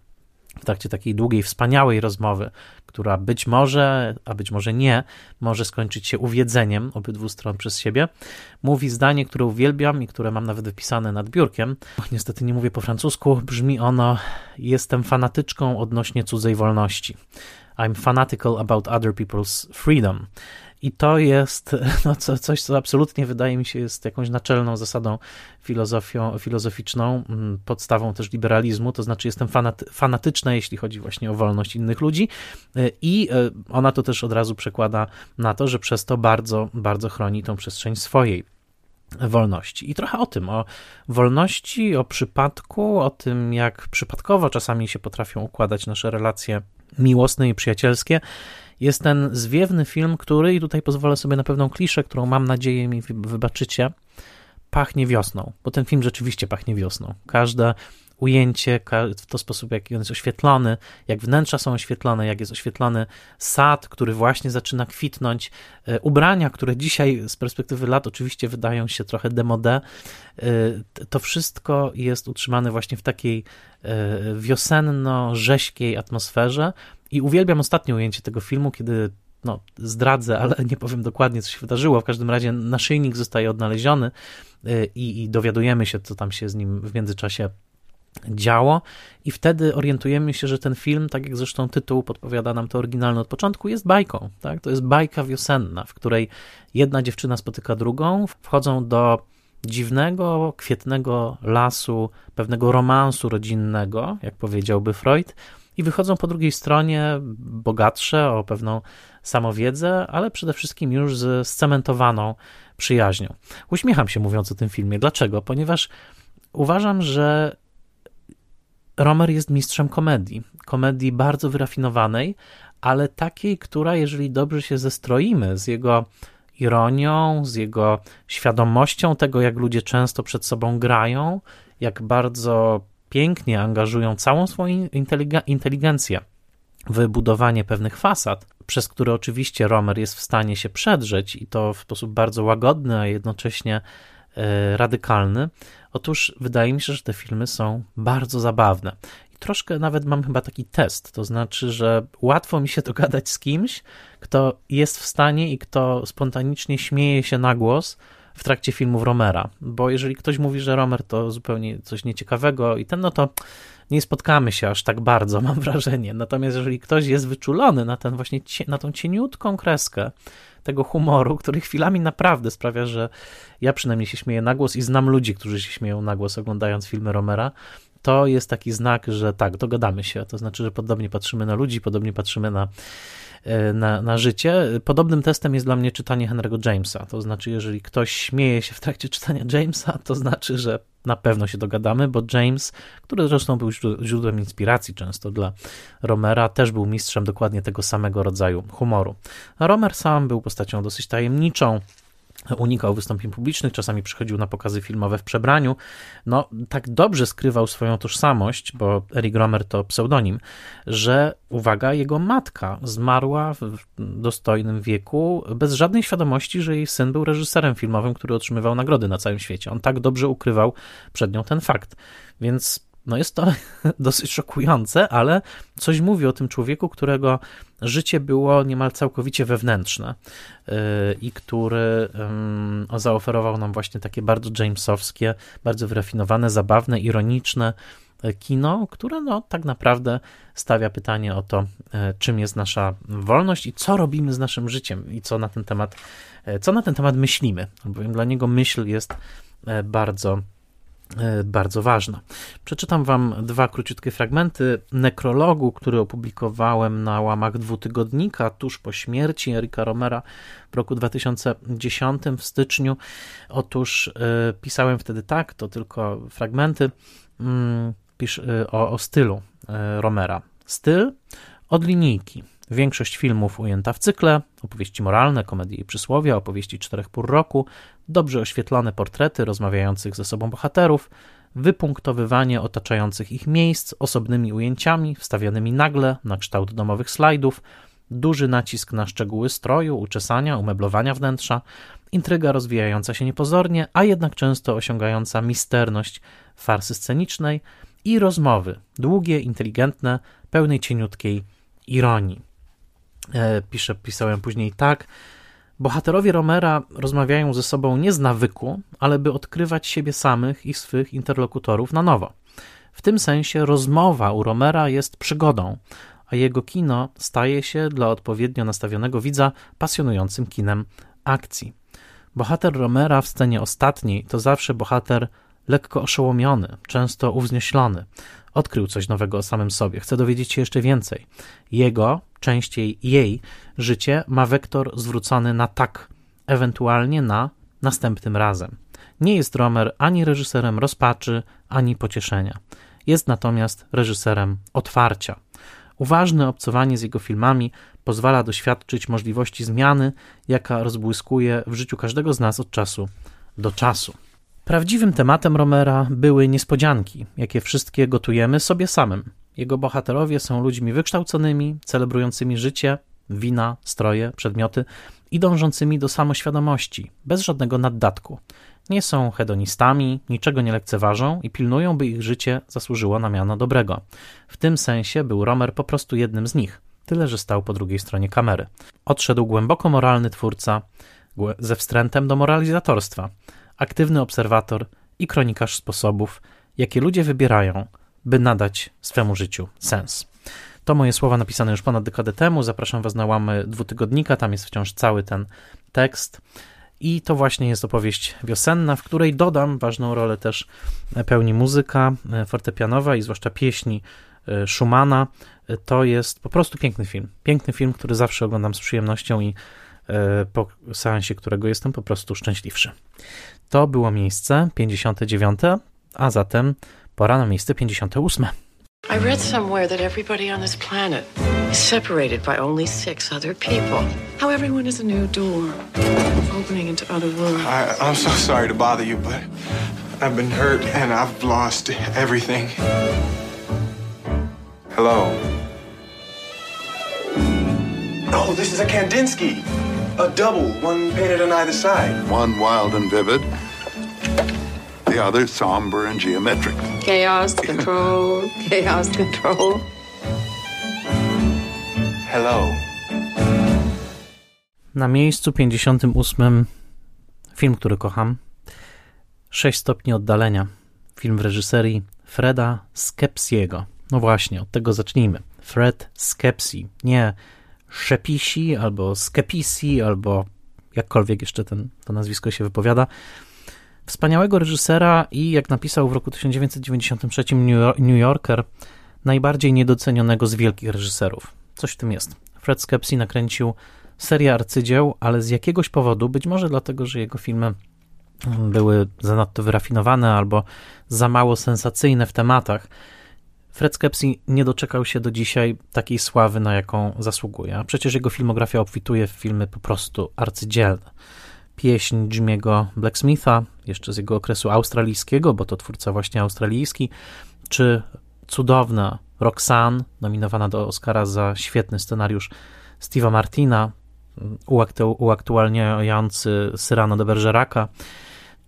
w trakcie takiej długiej, wspaniałej rozmowy, która być może, a być może nie, może skończyć się uwiedzeniem obydwu stron przez siebie, mówi zdanie, które uwielbiam i które mam nawet wypisane nad biurkiem. Niestety nie mówię po francusku, brzmi ono: Jestem fanatyczką odnośnie cudzej wolności. I'm fanatical about other people's freedom. I to jest *laughs* no, co, coś, co absolutnie wydaje mi się jest jakąś naczelną zasadą filozofią, filozoficzną, mm, podstawą też liberalizmu, to znaczy jestem fanaty, fanatyczna, jeśli chodzi właśnie o wolność innych ludzi y, i y, ona to też od razu przekłada na to, że przez to bardzo, bardzo chroni tą przestrzeń swojej wolności. I trochę o tym, o wolności, o przypadku, o tym, jak przypadkowo czasami się potrafią układać nasze relacje miłosne i przyjacielskie jest ten zwiewny film, który, i tutaj pozwolę sobie na pewną kliszę, którą mam nadzieję mi wybaczycie, pachnie wiosną, bo ten film rzeczywiście pachnie wiosną. Każde ujęcie, w to sposób, jak on jest oświetlony, jak wnętrza są oświetlone, jak jest oświetlony sad, który właśnie zaczyna kwitnąć, e, ubrania, które dzisiaj z perspektywy lat oczywiście wydają się trochę demode, e, to wszystko jest utrzymane właśnie w takiej e, wiosenno-rześkiej atmosferze, i uwielbiam ostatnie ujęcie tego filmu, kiedy no, zdradzę, ale nie powiem dokładnie, co się wydarzyło. W każdym razie naszyjnik zostaje odnaleziony y, i, i dowiadujemy się, co tam się z nim w międzyczasie działo i wtedy orientujemy się, że ten film, tak jak zresztą tytuł podpowiada nam to oryginalny od początku, jest bajką. Tak? To jest bajka wiosenna, w której jedna dziewczyna spotyka drugą, wchodzą do dziwnego, kwietnego lasu, pewnego romansu rodzinnego, jak powiedziałby Freud, i wychodzą po drugiej stronie bogatsze o pewną samowiedzę, ale przede wszystkim już z scementowaną przyjaźnią. Uśmiecham się mówiąc o tym filmie. Dlaczego? Ponieważ uważam, że Romer jest mistrzem komedii. Komedii bardzo wyrafinowanej, ale takiej, która, jeżeli dobrze się zestroimy z jego ironią, z jego świadomością tego, jak ludzie często przed sobą grają, jak bardzo pięknie angażują całą swoją inteligencję w budowanie pewnych fasad, przez które oczywiście Romer jest w stanie się przedrzeć i to w sposób bardzo łagodny, a jednocześnie e, radykalny. Otóż wydaje mi się, że te filmy są bardzo zabawne. I troszkę nawet mam chyba taki test, to znaczy, że łatwo mi się *laughs* dogadać z kimś, kto jest w stanie i kto spontanicznie śmieje się na głos w trakcie filmów Romera, bo jeżeli ktoś mówi, że Romer to zupełnie coś nieciekawego i ten, no to nie spotkamy się aż tak bardzo, *laughs* mam wrażenie. Natomiast jeżeli ktoś jest wyczulony na ten właśnie, na tą cieniutką kreskę tego humoru, który chwilami naprawdę sprawia, że ja przynajmniej się śmieję na głos i znam ludzi, którzy się śmieją na głos oglądając filmy Romera, to jest taki znak, że tak, dogadamy się. To znaczy, że podobnie patrzymy na ludzi, podobnie patrzymy na E, na, na życie. Podobnym testem jest dla mnie czytanie Henry'ego Jamesa. To znaczy, jeżeli ktoś śmieje się w trakcie czytania Jamesa, to znaczy, że na pewno się dogadamy, bo James, który zresztą był źródłem inspiracji często dla Romera, też był mistrzem dokładnie tego samego rodzaju humoru. A Romer sam był postacią dosyć tajemniczą, unikał wystąpień publicznych, czasami przychodził na pokazy filmowe w przebraniu. No, tak dobrze skrywał swoją tożsamość, bo Eric Romer to pseudonim, że, uwaga, jego matka zmarła w dostojnym wieku, bez żadnej świadomości, że jej syn był reżyserem filmowym, który otrzymywał nagrody na całym świecie. On tak dobrze ukrywał przed nią ten fakt. Więc no jest to *laughs* dosyć szokujące, ale coś mówi o tym człowieku, którego życie było niemal całkowicie wewnętrzne yy, i który zaoferował nam właśnie takie bardzo Jamesowskie, bardzo wyrafinowane, zabawne, ironiczne e, kino, które no, tak naprawdę stawia pytanie o to, e, czym jest nasza wolność i co robimy z naszym życiem i co na ten temat, co na ten temat myślimy, bowiem dla niego myśl jest bardzo bardzo ważna. Przeczytam Wam dwa króciutkie fragmenty nekrologu, który opublikowałem na łamach dwutygodnika tuż po śmierci Erika Romera w roku 2010 w styczniu. Otóż y, pisałem wtedy tak, to tylko fragmenty y, pisz, y, o, o stylu Romera. Styl od linijki. Większość filmów ujęta w cykle, opowieści moralne, komedie i przysłowia, opowieści czterech pór roku, dobrze oświetlone portrety rozmawiających ze sobą bohaterów, wypunktowywanie otaczających ich miejsc osobnymi ujęciami wstawionymi nagle na kształt domowych slajdów, duży nacisk na szczegóły stroju, uczesania, umeblowania wnętrza, intryga rozwijająca się niepozornie, a jednak często osiągająca misterność farsy scenicznej i rozmowy, długie, inteligentne, pełnej cieniutkiej ironii. E, piszę, pisałem później tak. Bohaterowie Romera rozmawiają ze sobą nie z nawyku, ale by odkrywać siebie samych i swych interlokutorów na nowo. W tym sensie rozmowa u Romera jest przygodą, a jego kino staje się dla odpowiednio nastawionego widza pasjonującym kinem akcji. Bohater Romera w scenie ostatniej to zawsze bohater lekko oszołomiony, często uwznioślony. Odkrył coś nowego o samym sobie, chce dowiedzieć się jeszcze więcej. Jego, częściej jej, życie ma wektor zwrócony na tak, ewentualnie na następnym razem. Nie jest Romer ani reżyserem rozpaczy, ani pocieszenia. Jest natomiast reżyserem otwarcia. Uważne obcowanie z jego filmami pozwala doświadczyć możliwości zmiany, jaka rozbłyskuje w życiu każdego z nas od czasu do czasu. Prawdziwym tematem Romera były niespodzianki, jakie wszystkie gotujemy sobie samym. Jego bohaterowie są ludźmi wykształconymi, celebrującymi życie, wina, stroje, przedmioty i dążącymi do samoświadomości, bez żadnego naddatku. Nie są hedonistami, niczego nie lekceważą i pilnują, by ich życie zasłużyło na miano dobrego. W tym sensie był Romer po prostu jednym z nich, tyle że stał po drugiej stronie kamery. Odszedł głęboko moralny twórca ze wstrętem do moralizatorstwa – aktywny obserwator i kronikarz sposobów, jakie ludzie wybierają, by nadać swemu życiu sens. To moje słowa napisane już ponad dekadę temu. Zapraszam Was na łamy dwutygodnika, tam jest wciąż cały ten tekst. I to właśnie jest opowieść wiosenna, w której dodam ważną rolę też pełni muzyka fortepianowa i zwłaszcza pieśni e, Schumana. To jest po prostu piękny film. Piękny film, który zawsze oglądam z przyjemnością i e, po seansie którego jestem po prostu szczęśliwszy. To było miejsce 59. A zatem pora na miejsce 58. I read somewhere that everybody on this planet is separated by only six other people. How everyone is a new door, opening into other worlds. I, I'm so sorry to bother you, but I've been hurt and I've lost everything. Hello. Oh, this is a Kandinsky. A double, one painted on either side. One wild and vivid, the other somber and geometric. Chaos, control, chaos, control. Hello. Na miejscu 58 film, który kocham. 6 stopni oddalenia. Film w reżyserii Freda Skepsiego. No właśnie, od tego zacznijmy. Fred Skepsi. Nie Szepisi, albo Skepisi, albo jakkolwiek jeszcze ten, to nazwisko się wypowiada. Wspaniałego reżysera i, jak napisał w roku 1993 New Yorker, najbardziej niedocenionego z wielkich reżyserów. Coś w tym jest. Fred Skepsi nakręcił serię arcydzieł, ale z jakiegoś powodu, być może dlatego, że jego filmy były zanadto wyrafinowane albo za mało sensacyjne w tematach, Fred Skepsi nie doczekał się do dzisiaj takiej sławy, na jaką zasługuje. A przecież jego filmografia obfituje w filmy po prostu arcydzielne. Pieśń Jimmy'ego Blacksmitha, jeszcze z jego okresu australijskiego, bo to twórca właśnie australijski, czy cudowna Roxanne, nominowana do Oscara za świetny scenariusz Steve'a Martina, uaktualniający Cyrano de Bergeraca,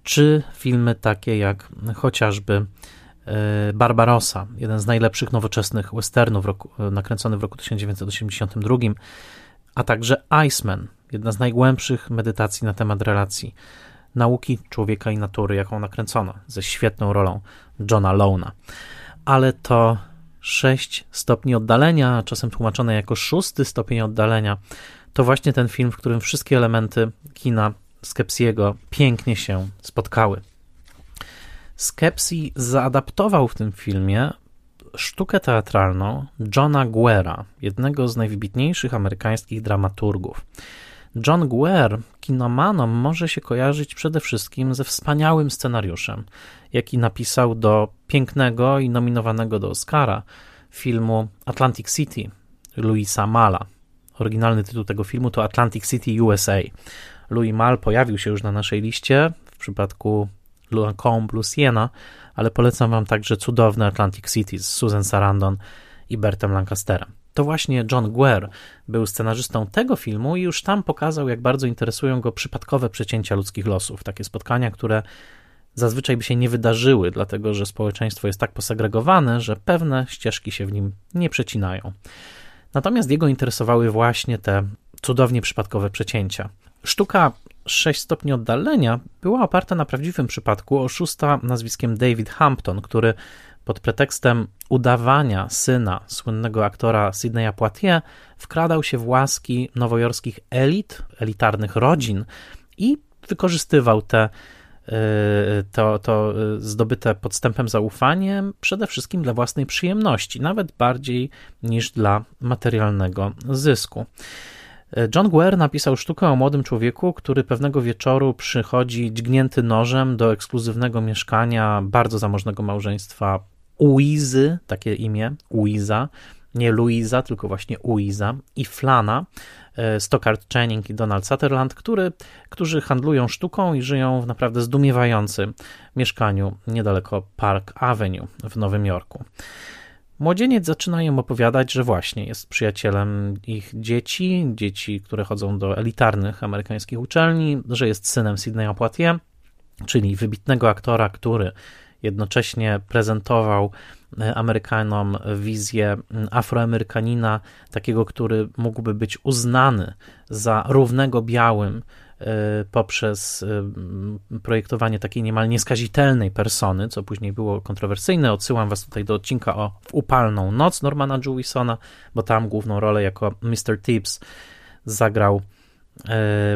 czy filmy takie jak chociażby e, Barbarossa, jeden z najlepszych nowoczesnych westernów roku, nakręcony w roku 1982, a także Iceman, jedna z najgłębszych medytacji na temat relacji nauki człowieka i natury, jaką nakręcono, ze świetną rolą Johna Lona. Ale to 6 stopni oddalenia, czasem tłumaczone jako szósty stopień oddalenia, to właśnie ten film, w którym wszystkie elementy kina Skepsiego pięknie się spotkały. Skepsi zaadaptował w tym filmie sztukę teatralną Johna Guera, jednego z najwybitniejszych amerykańskich dramaturgów. John Guer kinomanom może się kojarzyć przede wszystkim ze wspaniałym scenariuszem, jaki napisał do pięknego i nominowanego do Oscara filmu Atlantic City Louisa Mala. Oryginalny tytuł tego filmu to Atlantic City USA. Louis Mal pojawił się już na naszej liście w przypadku Lancôme plus Siena, ale polecam wam także cudowny Atlantic City z Susan Sarandon i Bertem Lancasterem. To właśnie John Guer był scenarzystą tego filmu i już tam pokazał, jak bardzo interesują go przypadkowe przecięcia ludzkich losów. Takie spotkania, które zazwyczaj by się nie wydarzyły, dlatego że społeczeństwo jest tak posegregowane, że pewne ścieżki się w nim nie przecinają. Natomiast jego interesowały właśnie te cudownie przypadkowe przecięcia. Sztuka 6 stopni oddalenia była oparta na prawdziwym przypadku oszusta nazwiskiem David Hampton, który pod pretekstem udawania syna słynnego aktora Sydneya Poitier wkradał się w łaski nowojorskich elit, elitarnych rodzin i wykorzystywał te y, to, to zdobyte podstępem zaufaniem przede wszystkim dla własnej przyjemności, nawet bardziej niż dla materialnego zysku. John Guer napisał sztukę o młodym człowieku, który pewnego wieczoru przychodzi dźgnięty nożem do ekskluzywnego mieszkania bardzo zamożnego małżeństwa Uizy, takie imię, Uiza, nie Louisa, tylko właśnie Uiza i Flana, e, Stockard Channing i Donald Sutherland, który, którzy handlują sztuką i żyją w naprawdę zdumiewającym mieszkaniu niedaleko Park Avenue w Nowym Jorku. Młodzieniec zaczyna im opowiadać, że właśnie jest przyjacielem ich dzieci, dzieci, które chodzą do elitarnych amerykańskich uczelni, że jest synem Sydneya Poitier, czyli wybitnego aktora, który jednocześnie prezentował e, Amerykanom wizję afroamerykanina, takiego, który mógłby być uznany za równego białym poprzez e, projektowanie takiej niemal nieskazitelnej persony, co później było kontrowersyjne. Odsyłam was tutaj do odcinka o w upalną noc Normana Jewisona, bo tam główną rolę jako Mr. Tibbs zagrał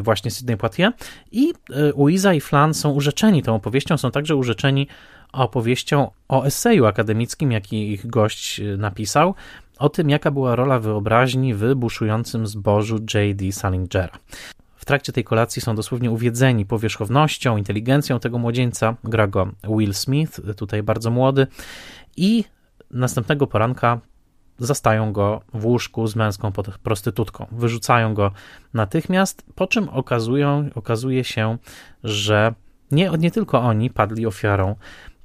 właśnie Sidney Poitier i Uiza i Flan są urzeczeni tą opowieścią, są także urzeczeni opowieścią o eseju akademickim, jaki ich gość y, napisał, o tym, jaka była rola wyobraźni w buszującym zbożu J.D. Salingera. Trakcie tej kolacji są dosłownie uwiedzeni powierzchownością, inteligencją tego młodzieńca. Gra go Will Smith, tutaj bardzo młody. I następnego poranka zastają go w łóżku z męską prostytutką. Wyrzucają go natychmiast, po czym okazują, okazuje się, że nie, nie tylko oni padli ofiarą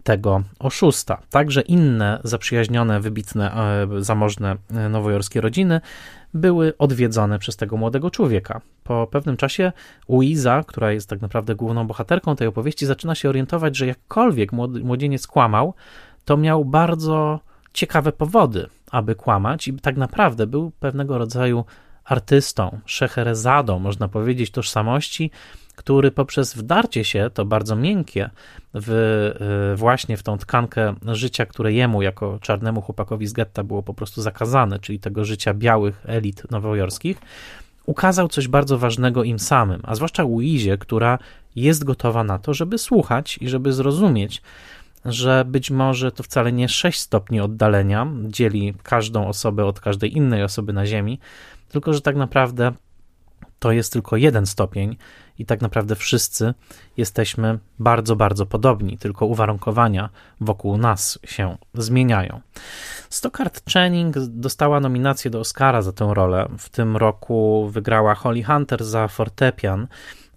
tego oszusta. Także inne zaprzyjaźnione, wybitne, e, zamożne e, nowojorskie rodziny były odwiedzone przez tego młodego człowieka. Po pewnym czasie Louisa, która jest tak naprawdę główną bohaterką tej opowieści, zaczyna się orientować, że jakkolwiek młodzieniec kłamał, to miał bardzo ciekawe powody, aby kłamać i tak naprawdę był pewnego rodzaju artystą, szeherezadą, można powiedzieć, tożsamości, który poprzez wdarcie się, to bardzo miękkie, w, e, właśnie w tą tkankę życia, które jemu, jako czarnemu chłopakowi z getta, było po prostu zakazane, czyli tego życia białych elit nowojorskich, ukazał coś bardzo ważnego im samym, a zwłaszcza Louizie, która jest gotowa na to, żeby słuchać i żeby zrozumieć, że być może to wcale nie 6 stopni oddalenia dzieli każdą osobę od każdej innej osoby na Ziemi, tylko że tak naprawdę to jest tylko jeden stopień i tak naprawdę wszyscy jesteśmy bardzo, bardzo podobni, tylko uwarunkowania wokół nas się zmieniają. Stockard Channing dostała nominację do Oscara za tę rolę. W tym roku wygrała Holly Hunter za fortepian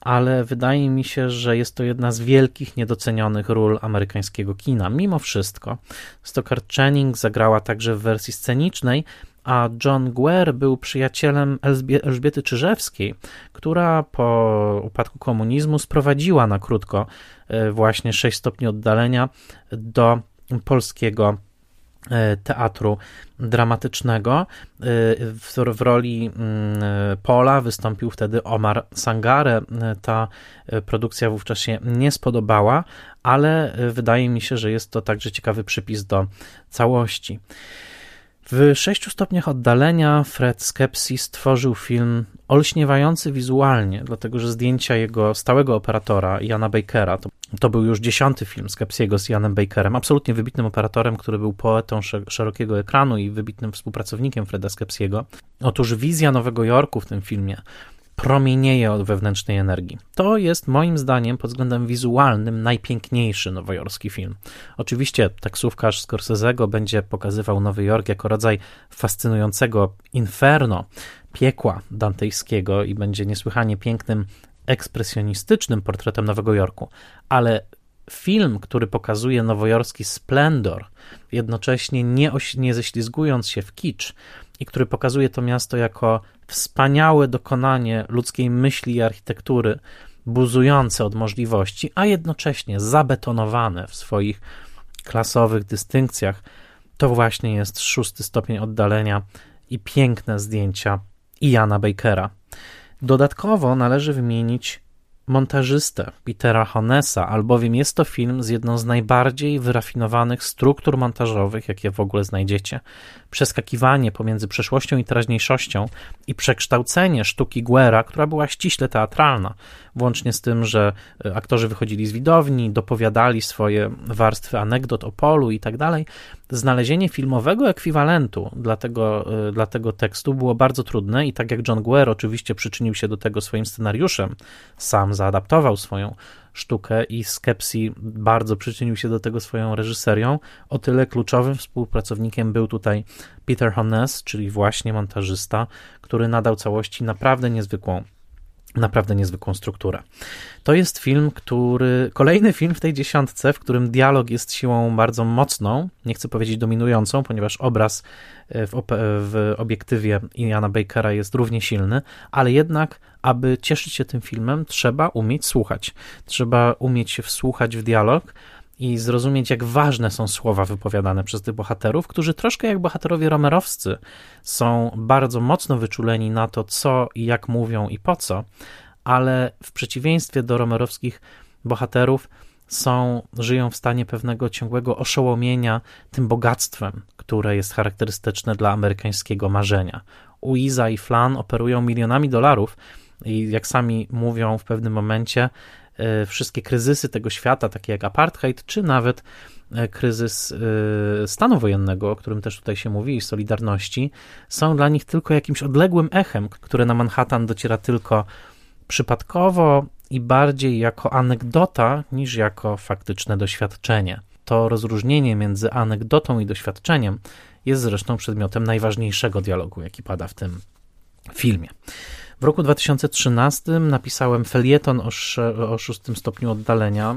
ale wydaje mi się, że jest to jedna z wielkich niedocenionych ról amerykańskiego kina. Mimo wszystko, Stockard Channing zagrała także w wersji scenicznej, a John Guer był przyjacielem Elżbiety Czyżewskiej, która po upadku komunizmu sprowadziła na krótko e, właśnie 6 stopni oddalenia do polskiego E, teatru dramatycznego. E, w, w, roli mm, Pola wystąpił wtedy Omar Sangare. Ta produkcja wówczas się nie spodobała, ale wydaje mi się, że jest to także ciekawy przypis do całości. W sześciu stopniach oddalenia Fred Skepsi stworzył film olśniewający wizualnie, dlatego że zdjęcia jego stałego operatora, Jana Bakera, to, to był już dziesiąty film Skepsiego z Janem Bakerem, absolutnie wybitnym operatorem, który był poetą szerokiego ekranu i wybitnym współpracownikiem Freda Skepsiego. Otóż wizja Nowego Jorku w tym filmie promienieje od wewnętrznej energii. To jest moim zdaniem pod względem wizualnym najpiękniejszy nowojorski film. Oczywiście taksówkarz Scorsese'ego będzie pokazywał Nowy Jork jako rodzaj fascynującego inferno, piekła dantejskiego i będzie niesłychanie pięknym, ekspresjonistycznym portretem Nowego Jorku, ale film, który pokazuje nowojorski splendor, jednocześnie nie, oś, nie ześlizgując się w kicz i który pokazuje to miasto jako wspaniałe dokonanie ludzkiej myśli i architektury, buzujące od możliwości, a jednocześnie zabetonowane w swoich klasowych dystynkcjach, to właśnie jest szósty stopień oddalenia i piękne zdjęcia Iana Bakera. Dodatkowo należy wymienić montażystę Petera Honesa, albowiem jest to film z jedną z najbardziej wyrafinowanych struktur montażowych, jakie w ogóle znajdziecie. Przeskakiwanie pomiędzy przeszłością i teraźniejszością i przekształcenie sztuki Guera, która była ściśle teatralna, włącznie z tym, że e, aktorzy wychodzili z widowni, dopowiadali swoje warstwy anegdot o polu i tak dalej. Znalezienie filmowego ekwiwalentu dla tego, e, dla tego tekstu było bardzo trudne i tak jak John Guer oczywiście przyczynił się do tego swoim scenariuszem, sam zaadaptował swoją sztukę i Skepsi bardzo przyczynił się do tego swoją reżyserią. O tyle kluczowym współpracownikiem był tutaj Peter Honnes, czyli właśnie montażysta, który nadał całości naprawdę niezwykłą naprawdę niezwykłą strukturę. To jest film, który. Kolejny film w tej dziesiątce, w którym dialog jest siłą bardzo mocną, nie chcę powiedzieć dominującą, ponieważ obraz e, w, w obiektywie Iana Bakera jest równie silny, ale jednak, aby cieszyć się tym filmem, trzeba umieć słuchać. Trzeba umieć się wsłuchać w dialog i zrozumieć, jak ważne są słowa wypowiadane przez tych bohaterów, którzy troszkę jak bohaterowie romerowscy są bardzo mocno wyczuleni na to, co i jak mówią i po co, ale w przeciwieństwie do romerowskich bohaterów są, żyją w stanie pewnego ciągłego oszołomienia tym bogactwem, które jest charakterystyczne dla amerykańskiego marzenia. Uiza i Flan operują milionami dolarów i jak sami mówią w pewnym momencie, E, wszystkie kryzysy tego świata, takie jak apartheid, czy nawet e, kryzys e, stanu wojennego, o którym też tutaj się mówi, i Solidarności, są dla nich tylko jakimś odległym echem, które na Manhattan dociera tylko przypadkowo i bardziej jako anegdota niż jako faktyczne doświadczenie. To rozróżnienie między anegdotą i doświadczeniem jest zresztą przedmiotem najważniejszego dialogu, jaki pada w tym filmie. W roku 2013 napisałem felieton o, o szóstym stopniu oddalenia.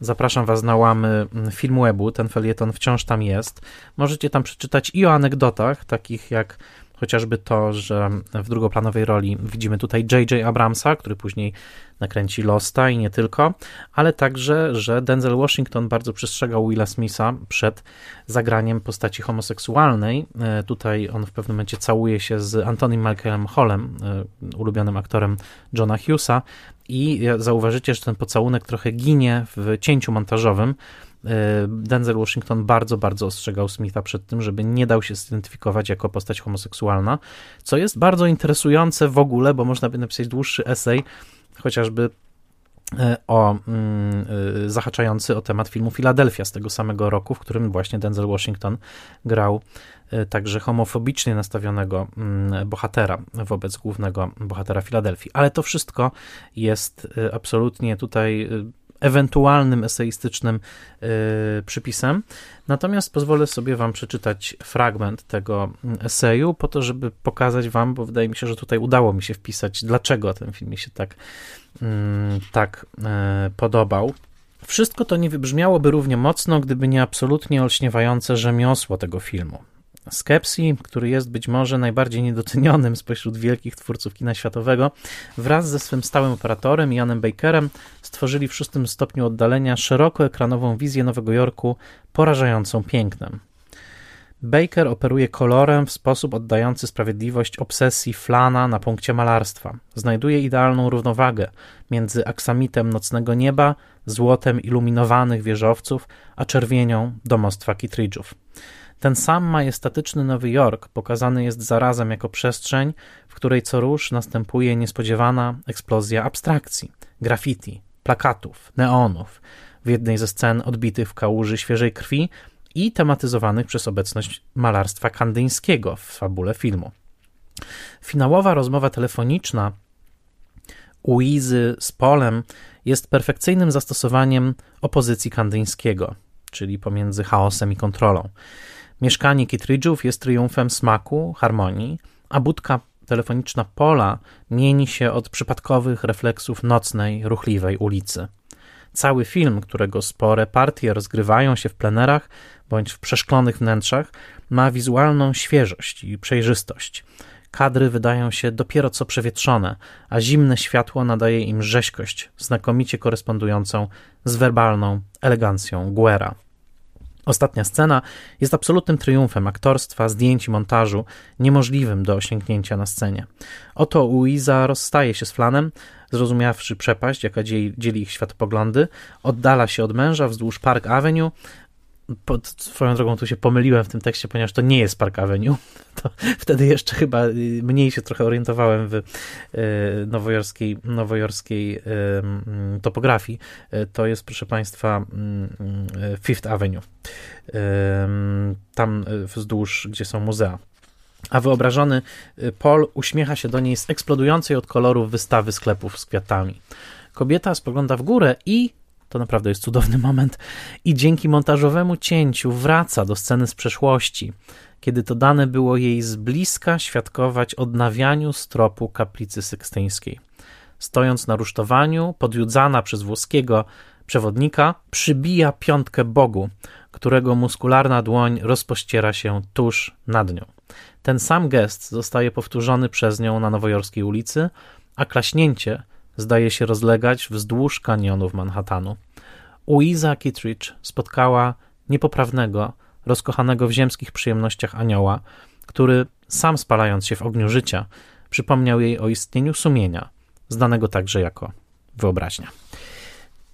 Zapraszam Was na łamy Filmwebu, ten felieton wciąż tam jest. Możecie tam przeczytać i o anegdotach, takich jak chociażby to, że w drugoplanowej roli widzimy tutaj J.J. Abramsa, który później nakręci Losta i nie tylko, ale także, że Denzel Washington bardzo przestrzegał Willa Smitha przed zagraniem postaci homoseksualnej. E, tutaj on w pewnym momencie całuje się z Antonym Michaelem Hallem, e, ulubionym aktorem Johna Hughesa i zauważycie, że ten pocałunek trochę ginie w cięciu montażowym, E, Denzel Washington bardzo, bardzo ostrzegał Smitha przed tym, żeby nie dał się zidentyfikować jako postać homoseksualna, co jest bardzo interesujące w ogóle, bo można by napisać dłuższy esej, chociażby e, o mm, e, zahaczający o temat filmu Filadelfia z tego samego roku, w którym właśnie Denzel Washington grał także homofobicznie nastawionego mm, bohatera wobec głównego bohatera Filadelfii. Ale to wszystko jest absolutnie tutaj ewentualnym eseistycznym y, przypisem. Natomiast pozwolę sobie Wam przeczytać fragment tego eseju, po to, żeby pokazać Wam, bo wydaje mi się, że tutaj udało mi się wpisać, dlaczego ten film mi się tak, mm, tak y, podobał. Wszystko to nie wybrzmiałoby równie mocno, gdyby nie absolutnie olśniewające rzemiosło tego filmu. Skepsi, który jest być może najbardziej niedocenionym spośród wielkich twórców kina światowego, wraz ze swym stałym operatorem Janem Bakerem stworzyli w szóstym stopniu oddalenia szerokoekranową wizję Nowego Jorku porażającą pięknem. Baker operuje kolorem w sposób oddający sprawiedliwość obsesji Flana na punkcie malarstwa. Znajduje idealną równowagę między aksamitem nocnego nieba, złotem iluminowanych wieżowców, a czerwienią domostwa Kittridge'ów. Ten sam majestatyczny Nowy Jork pokazany jest zarazem jako przestrzeń, w której co rusz następuje niespodziewana eksplozja abstrakcji, graffiti, plakatów, neonów, w jednej ze scen odbitych w kałuży świeżej krwi i tematyzowanych przez obecność malarstwa kandyńskiego w fabule filmu. Finałowa rozmowa telefoniczna Uizy z Polem jest perfekcyjnym zastosowaniem opozycji kandyńskiego, czyli pomiędzy chaosem i kontrolą. Mieszkanie Kittridge'ów jest triumfem smaku, harmonii, a budka telefoniczna Pola mieni się od przypadkowych refleksów nocnej, ruchliwej ulicy. Cały film, którego spore partie rozgrywają się w plenerach bądź w przeszklonych wnętrzach, ma wizualną świeżość i przejrzystość. Kadry wydają się dopiero co przewietrzone, a zimne światło nadaje im rzeźkość, znakomicie korespondującą z werbalną elegancją Guera. Ostatnia scena jest absolutnym triumfem aktorstwa, zdjęć i montażu, niemożliwym do osiągnięcia na scenie. Oto Louisa rozstaje się z Flanem, zrozumiawszy przepaść, jaka dzieli ich światopoglądy, oddala się od męża wzdłuż Park Avenue, pod swoją drogą tu się pomyliłem w tym tekście, ponieważ to nie jest Park Avenue. *laughs* To wtedy jeszcze chyba y, mniej się trochę orientowałem w y, nowojorskiej, nowojorskiej y, topografii. To jest, proszę Państwa, mm, Fifth Avenue. Tam wzdłuż, gdzie są muzea. A wyobrażony Paul uśmiecha się do niej z eksplodującej od kolorów wystawy sklepów z kwiatami. Kobieta spogląda w górę i to naprawdę jest cudowny moment. I dzięki montażowemu cięciu wraca do sceny z przeszłości, kiedy to dane było jej z bliska świadkować odnawianiu stropu kaplicy sykstyńskiej. Stojąc na rusztowaniu, podjudzana przez włoskiego przewodnika, przybija piątkę Bogu, którego muskularna dłoń rozpościera się tuż nad nią. Ten sam gest zostaje powtórzony przez nią na nowojorskiej ulicy, a klaśnięcie zdaje się rozlegać wzdłuż kanionów Manhattanu. Louisa Kittridge spotkała niepoprawnego, rozkochanego w ziemskich przyjemnościach anioła, który, sam spalając się w ogniu życia, przypomniał jej o istnieniu sumienia, znanego także jako wyobraźnia.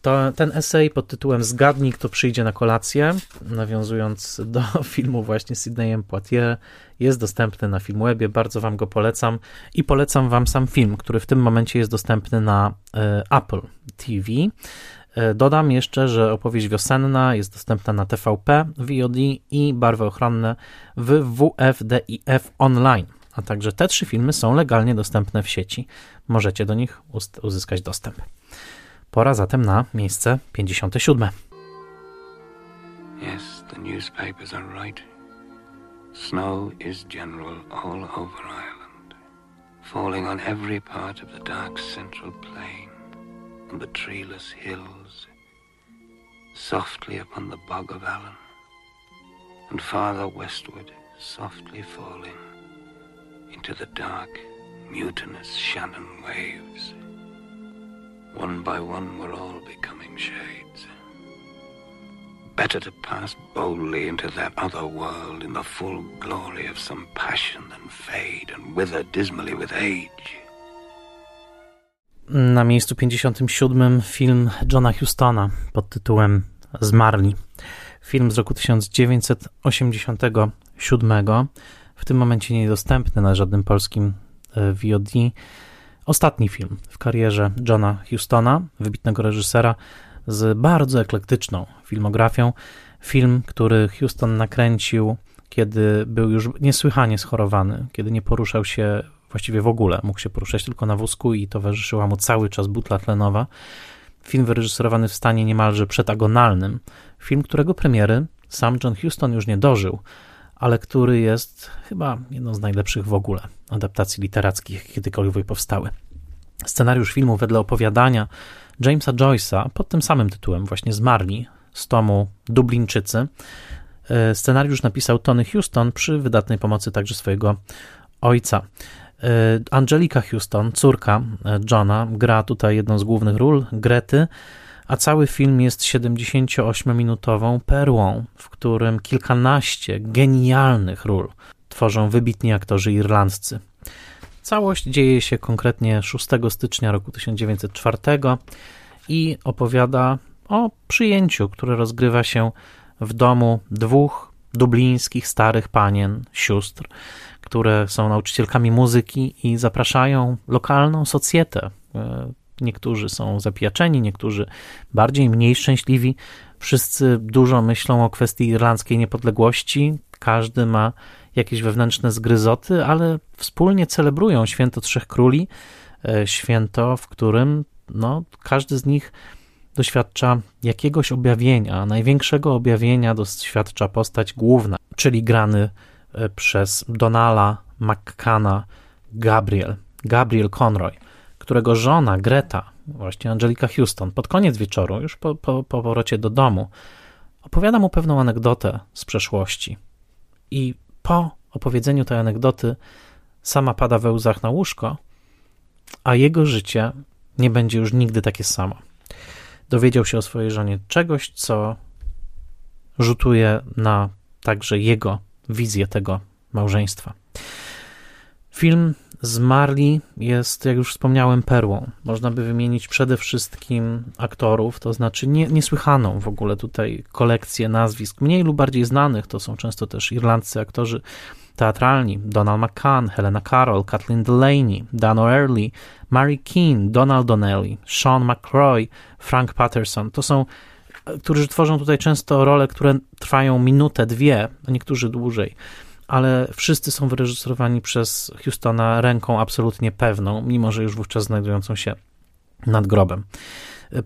To, ten esej pod tytułem Zgadnij, kto przyjdzie na kolację, nawiązując do *laughs* filmu właśnie z Sydneyem Poitier, jest dostępny na Filmwebie, bardzo Wam go polecam i polecam Wam sam film, który w tym momencie jest dostępny na e, Apple TV. E, dodam jeszcze, że opowieść wiosenna jest dostępna na TVP, VOD i barwy ochronne w WFDIF Online a także te trzy filmy są legalnie dostępne w sieci. Możecie do nich uzyskać dostęp. Pora zatem na miejsce 57. Yes, the newspapers are right. Snow is general all over Ireland, falling on every part of the dark central plain, on the treeless hills, softly upon the bog of Allen, and farther westward, softly falling into the dark, mutinous Shannon waves. One by one, we're all becoming shades. Better to pass boldly into that other world in the full glory of some passion than fade and wither dismally with age. Na miejscu 57 film Johna Hustona pod tytułem Zmarli. Film z roku 1987, w tym momencie niedostępny na żadnym polskim e, VOD. Ostatni film w karierze Johna Hustona, wybitnego reżysera z bardzo eklektyczną filmografią. Film, który Houston nakręcił, kiedy był już niesłychanie schorowany, kiedy nie poruszał się właściwie w ogóle. Mógł się poruszać tylko na wózku i towarzyszyła mu cały czas butla tlenowa. Film wyreżyserowany w stanie niemalże przetagonalnym. Film, którego premiery sam John Huston już nie dożył, ale który jest chyba jedną z najlepszych w ogóle adaptacji literackich, kiedykolwiek powstały. Scenariusz filmu wedle opowiadania Jamesa Joyce'a pod tym samym tytułem, właśnie Zmarli, z tomu Dublińczycy. E, scenariusz napisał Tony Houston przy wydatnej pomocy także swojego ojca. E, Angelika Houston, córka e, Johna, gra tutaj jedną z głównych ról, Grety, a cały film jest 78-minutową perłą, w którym kilkanaście genialnych ról tworzą wybitni aktorzy irlandzcy. Całość dzieje się konkretnie 6 stycznia roku 1904 i opowiada o przyjęciu, które rozgrywa się w domu dwóch dublińskich starych panien, sióstr, które są nauczycielkami muzyki i zapraszają lokalną socjetę. Niektórzy są zapijaczeni, niektórzy bardziej, mniej szczęśliwi. Wszyscy dużo myślą o kwestii irlandzkiej niepodległości. Każdy ma jakieś wewnętrzne zgryzoty, ale wspólnie celebrują święto Trzech Króli, e, święto, w którym no, każdy z nich doświadcza jakiegoś objawienia. Największego objawienia doświadcza postać główna, czyli grany e, przez Donala McCanna Gabriel, Gabriel Conroy, którego żona Greta, właśnie Angelika Houston, pod koniec wieczoru, już po, po, po powrocie do domu, opowiada mu pewną anegdotę z przeszłości. I po opowiedzeniu tej anegdoty sama pada we łzach na łóżko, a jego życie nie będzie już nigdy takie samo. Dowiedział się o swojej żonie czegoś, co rzutuje na także jego wizję tego małżeństwa. Film Zmarli jest, jak już wspomniałem, perłą. Można by wymienić przede wszystkim aktorów, to znaczy nie, niesłychaną w ogóle tutaj kolekcję nazwisk, mniej lub bardziej znanych. To są często też irlandzcy aktorzy teatralni: Donald McCann, Helena Carroll, Kathleen Delaney, Dan O'Earley, Mary Keane, Donald Donnelly, Sean McCroy, Frank Patterson. To są którzy tworzą tutaj często role, które trwają minutę, dwie, a niektórzy dłużej ale wszyscy są wyreżyserowani przez Houstona ręką absolutnie pewną, mimo że już wówczas znajdującą się nad grobem.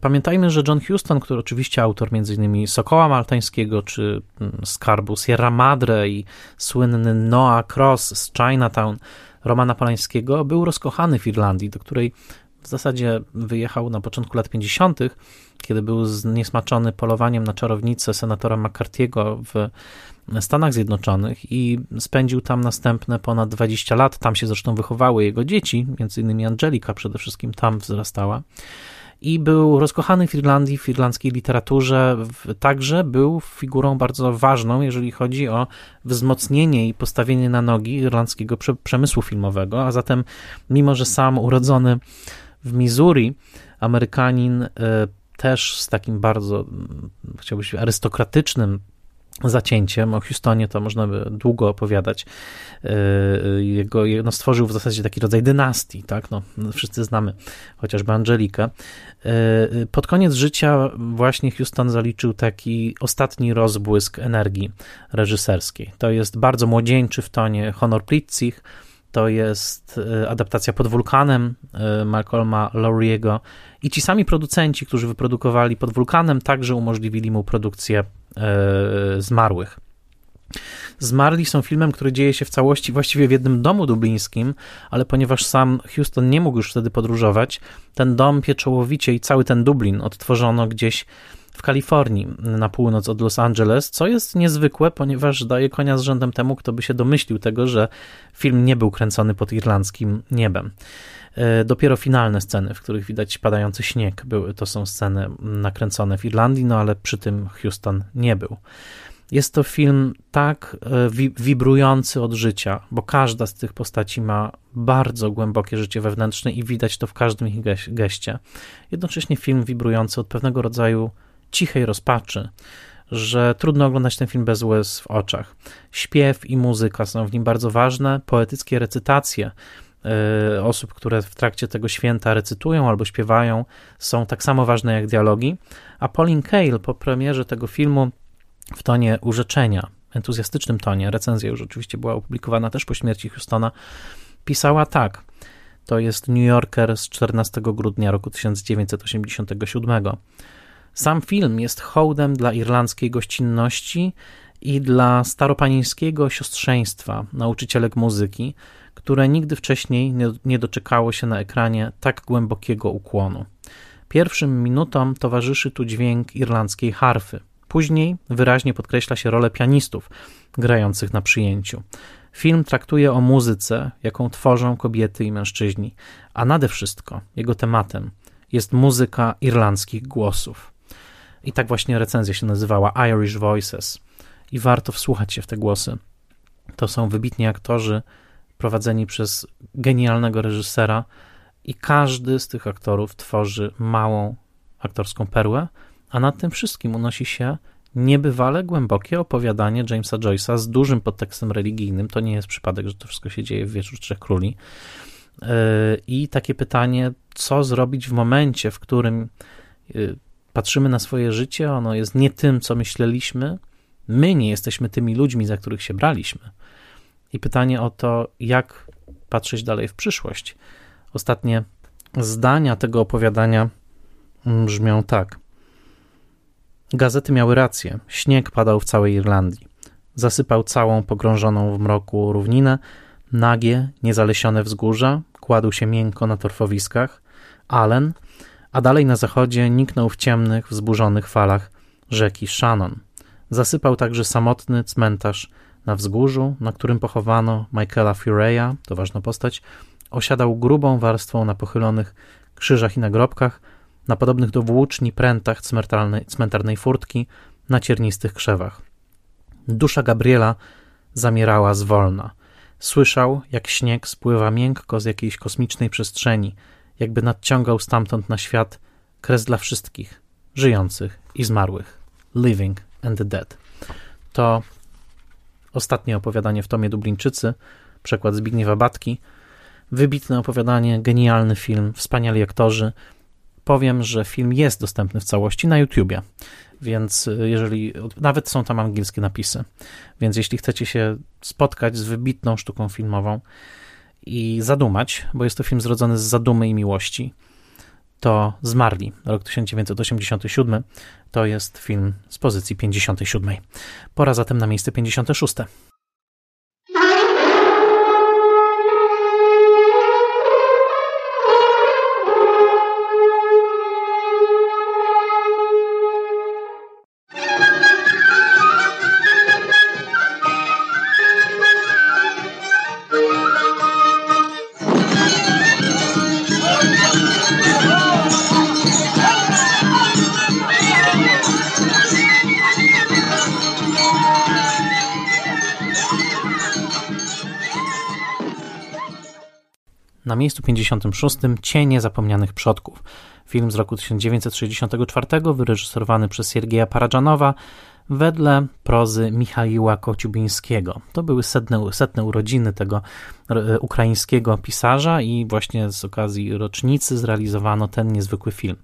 Pamiętajmy, że John Huston, który oczywiście autor m.in. Sokoła Maltańskiego czy mm, Skarbu Sierra Madre i słynny Noah Cross z Chinatown Romana Polańskiego, był rozkochany w Irlandii, do której w zasadzie wyjechał na początku lat 50., kiedy był zniesmaczony polowaniem na czarownicę senatora McCarthy'ego w Stanach Zjednoczonych i spędził tam następne ponad 20 lat. Tam się zresztą wychowały jego dzieci, między innymi Angelika przede wszystkim tam wzrastała. I był rozkochany w Irlandii, w irlandzkiej literaturze, także był figurą bardzo ważną, jeżeli chodzi o wzmocnienie i postawienie na nogi irlandzkiego przemysłu filmowego. A zatem, mimo że sam urodzony w Missouri, Amerykanin e, też z takim bardzo, chciałbyś, arystokratycznym zacięciem. O Houstonie to można by długo opowiadać. E, jego, no stworzył w zasadzie taki rodzaj dynastii, tak? No, wszyscy znamy chociażby Angelikę. E, pod koniec życia właśnie Houston zaliczył taki ostatni rozbłysk energii reżyserskiej. To jest bardzo młodzieńczy w tonie Honor Plitzich, to jest e, adaptacja pod wulkanem Malcolma Lowry'ego i ci sami producenci, którzy wyprodukowali pod wulkanem, także umożliwili mu produkcję Zmarłych. Zmarli są filmem, który dzieje się w całości właściwie w jednym domu dublińskim, ale ponieważ sam Houston nie mógł już wtedy podróżować, ten dom pieczołowicie i cały ten Dublin odtworzono gdzieś w Kalifornii, na północ od Los Angeles, co jest niezwykłe, ponieważ daje konia z rzędem temu, kto by się domyślił tego, że film nie był kręcony pod irlandzkim niebem. E, dopiero finalne sceny, w których widać padający śnieg, były, to są sceny nakręcone w Irlandii, no ale przy tym Houston nie był. Jest to film tak e, wibrujący od życia, bo każda z tych postaci ma bardzo głębokie życie wewnętrzne i widać to w każdym ich geście. Jednocześnie film wibrujący od pewnego rodzaju cichej rozpaczy, że trudno oglądać ten film bez łez w oczach. Śpiew i muzyka są w nim bardzo ważne, poetyckie recytacje e, osób, które w trakcie tego święta recytują albo śpiewają, są tak samo ważne jak dialogi. A Pauline Kael po premierze tego filmu w tonie urzeczenia, entuzjastycznym tonie, recenzja już oczywiście była opublikowana też po śmierci Houstona, pisała tak. To jest New Yorker z 14 grudnia roku 1987. Sam film jest hołdem dla irlandzkiej gościnności i dla staropanieńskiego siostrzeństwa nauczycielek muzyki, które nigdy wcześniej nie, nie doczekało się na ekranie tak głębokiego ukłonu. Pierwszym minutom towarzyszy tu dźwięk irlandzkiej harfy. Później wyraźnie podkreśla się rolę pianistów grających na przyjęciu. Film traktuje o muzyce, jaką tworzą kobiety i mężczyźni, a nade wszystko jego tematem jest muzyka irlandzkich głosów. I tak właśnie recenzja się nazywała Irish Voices. I warto wsłuchać się w te głosy. To są wybitni aktorzy prowadzeni przez genialnego reżysera, i każdy z tych aktorów tworzy małą aktorską perłę, a nad tym wszystkim unosi się niebywale głębokie opowiadanie Jamesa Joyce'a z dużym podtekstem religijnym. To nie jest przypadek, że to wszystko się dzieje w Wieczór Trzech Króli. Yy, I takie pytanie, co zrobić w momencie, w którym yy, patrzymy na swoje życie, ono jest nie tym, co myśleliśmy, my nie jesteśmy tymi ludźmi, za których się braliśmy. I pytanie o to, jak patrzeć dalej w przyszłość. Ostatnie zdania tego opowiadania brzmią tak. Gazety miały rację. Śnieg padał w całej Irlandii. Zasypał całą pogrążoną w mroku równinę, nagie, niezalesione wzgórza, kładł się miękko na torfowiskach. Allen, a dalej na zachodzie niknął w ciemnych, wzburzonych falach rzeki Shannon. Zasypał także samotny cmentarz na wzgórzu, na którym pochowano Michaela Fureya, to ważna postać, osiadał grubą warstwą na pochylonych krzyżach i nagrobkach, na podobnych do włóczni prętach cmentarnej, cmentarnej furtki, na ciernistych krzewach. Dusza Gabriela zamierała zwolna. Słyszał, jak śnieg spływa miękko z jakiejś kosmicznej przestrzeni, jakby nadciągał stamtąd na świat kres dla wszystkich, żyjących i zmarłych. Living and the Dead. To ostatnie opowiadanie w tomie Dublińczycy, przekład Zbigniewa Batki. Wybitne opowiadanie, genialny film, wspaniali aktorzy, powiem, że film jest dostępny w całości na YouTubie, więc y, jeżeli, nawet są tam angielskie napisy, więc jeśli chcecie się spotkać z wybitną sztuką filmową i zadumać, bo jest to film zrodzony z zadumy i miłości, to Zmarli, rok 1987, to jest film z pozycji 57. Pora zatem na miejsce 56. miejscu 56 Cienie zapomnianych przodków. Film z roku 1964, wyreżyserowany przez Siergieja Paradżanowa wedle prozy Michaiła Kociubińskiego. To były setne, setne urodziny tego e, ukraińskiego pisarza i właśnie z okazji rocznicy zrealizowano ten niezwykły film.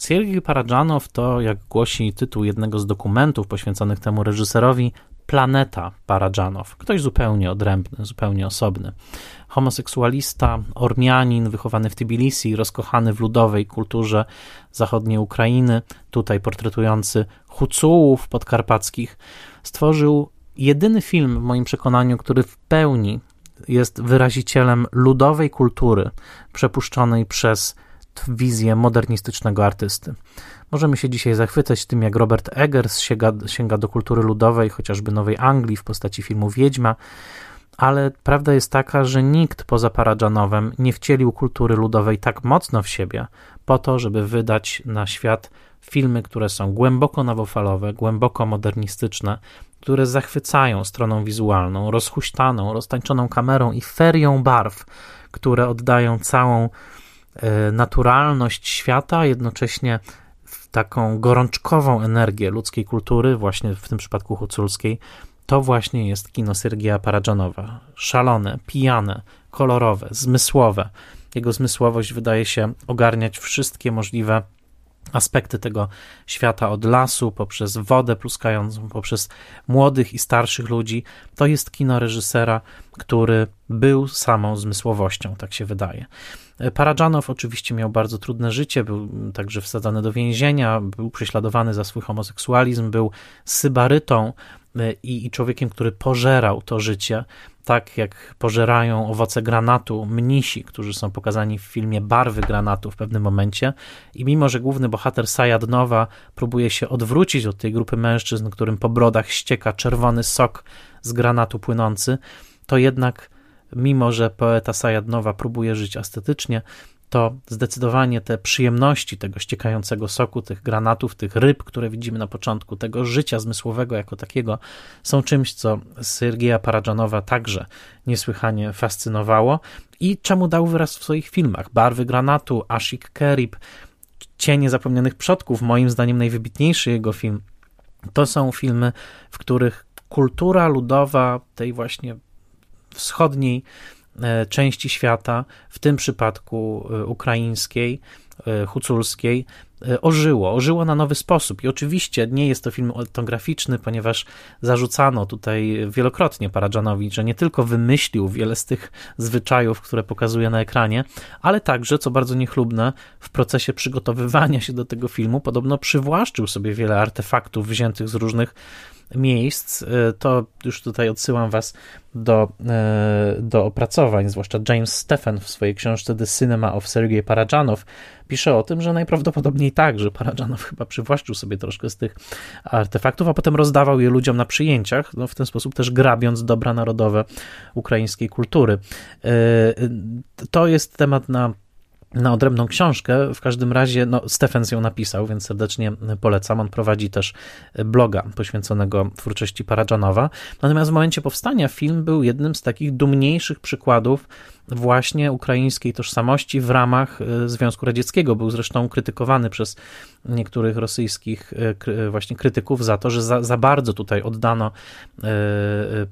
Siergiej Paradżanow to, jak głosi tytuł jednego z dokumentów poświęconych temu reżyserowi, planeta Paradżanow, ktoś zupełnie odrębny, zupełnie osobny. Homoseksualista, Ormianin, wychowany w Tbilisi, rozkochany w ludowej kulturze zachodniej Ukrainy, tutaj portretujący Hucułów podkarpackich, stworzył jedyny film w moim przekonaniu, który w pełni jest wyrazicielem ludowej kultury przepuszczonej przez wizję modernistycznego artysty. Możemy się dzisiaj zachwycać tym, jak Robert Eggers sięga, sięga do kultury ludowej, chociażby Nowej Anglii w postaci filmu Wiedźma, ale prawda jest taka, że nikt poza Paradżanowem nie wcielił kultury ludowej tak mocno w siebie, po to, żeby wydać na świat filmy, które są głęboko nowofalowe, głęboko modernistyczne, które zachwycają stroną wizualną, rozhuśtaną, roztańczoną kamerą i ferią barw, które oddają całą e, naturalność świata, jednocześnie taką gorączkową energię ludzkiej kultury, właśnie w tym przypadku huculskiej, to właśnie jest kino Sergieja Paradżanowa. Szalone, pijane, kolorowe, zmysłowe. Jego zmysłowość wydaje się ogarniać wszystkie możliwe aspekty tego świata od lasu, poprzez wodę pluskającą, poprzez młodych i starszych ludzi. To jest kino reżysera, który był samą zmysłowością, tak się wydaje. Paradżanow oczywiście miał bardzo trudne życie, był także wsadzany do więzienia, był prześladowany za swój homoseksualizm, był sybarytą e, i, i człowiekiem, który pożerał to życie, tak jak pożerają owoce granatu mnisi, którzy są pokazani w filmie Barwy granatu w pewnym momencie. I mimo, że główny bohater Sayad Nowa próbuje się odwrócić od tej grupy mężczyzn, którym po brodach ścieka czerwony sok z granatu płynący, to jednak mimo że poeta Sajadnowa próbuje żyć estetycznie, to zdecydowanie te przyjemności tego ściekającego soku, tych granatów, tych ryb, które widzimy na początku, tego życia zmysłowego jako takiego, są czymś, co Sergieja Paradżanowa także niesłychanie fascynowało i czemu dał wyraz w swoich filmach. Barwy granatu, Ashik Kerib, Cienie zapomnianych przodków, moim zdaniem najwybitniejszy jego film, to są filmy, w których kultura ludowa tej właśnie wschodniej e, części świata, w tym przypadku e, ukraińskiej, e, huculskiej, ożyło, ożyło na nowy sposób. I oczywiście nie jest to film etnograficzny, ponieważ zarzucano tutaj wielokrotnie Paradżanowi, że nie tylko wymyślił wiele z tych zwyczajów, które pokazuje na ekranie, ale także, co bardzo niechlubne, w procesie przygotowywania się do tego filmu podobno przywłaszczył sobie wiele artefaktów wziętych z różnych miejsc, e, to już tutaj odsyłam Was do, e, do opracowań, zwłaszcza James Stephen w swojej książce The Cinema of Sergei Paradżanow pisze o tym, że najprawdopodobniej tak, że Paradżanow chyba przywłaszczył sobie troszkę z tych artefaktów, a potem rozdawał je ludziom na przyjęciach, no w ten sposób też grabiąc dobra narodowe ukraińskiej kultury. E, to jest temat na na odrębną książkę. W każdym razie, no, Stephens ją napisał, więc serdecznie polecam. On prowadzi też bloga poświęconego twórczości Paradżanowa. Natomiast w momencie powstania film był jednym z takich dumniejszych przykładów właśnie ukraińskiej tożsamości w ramach e, Związku Radzieckiego. Był zresztą krytykowany przez niektórych rosyjskich e, właśnie krytyków za to, że za, za bardzo tutaj oddano e,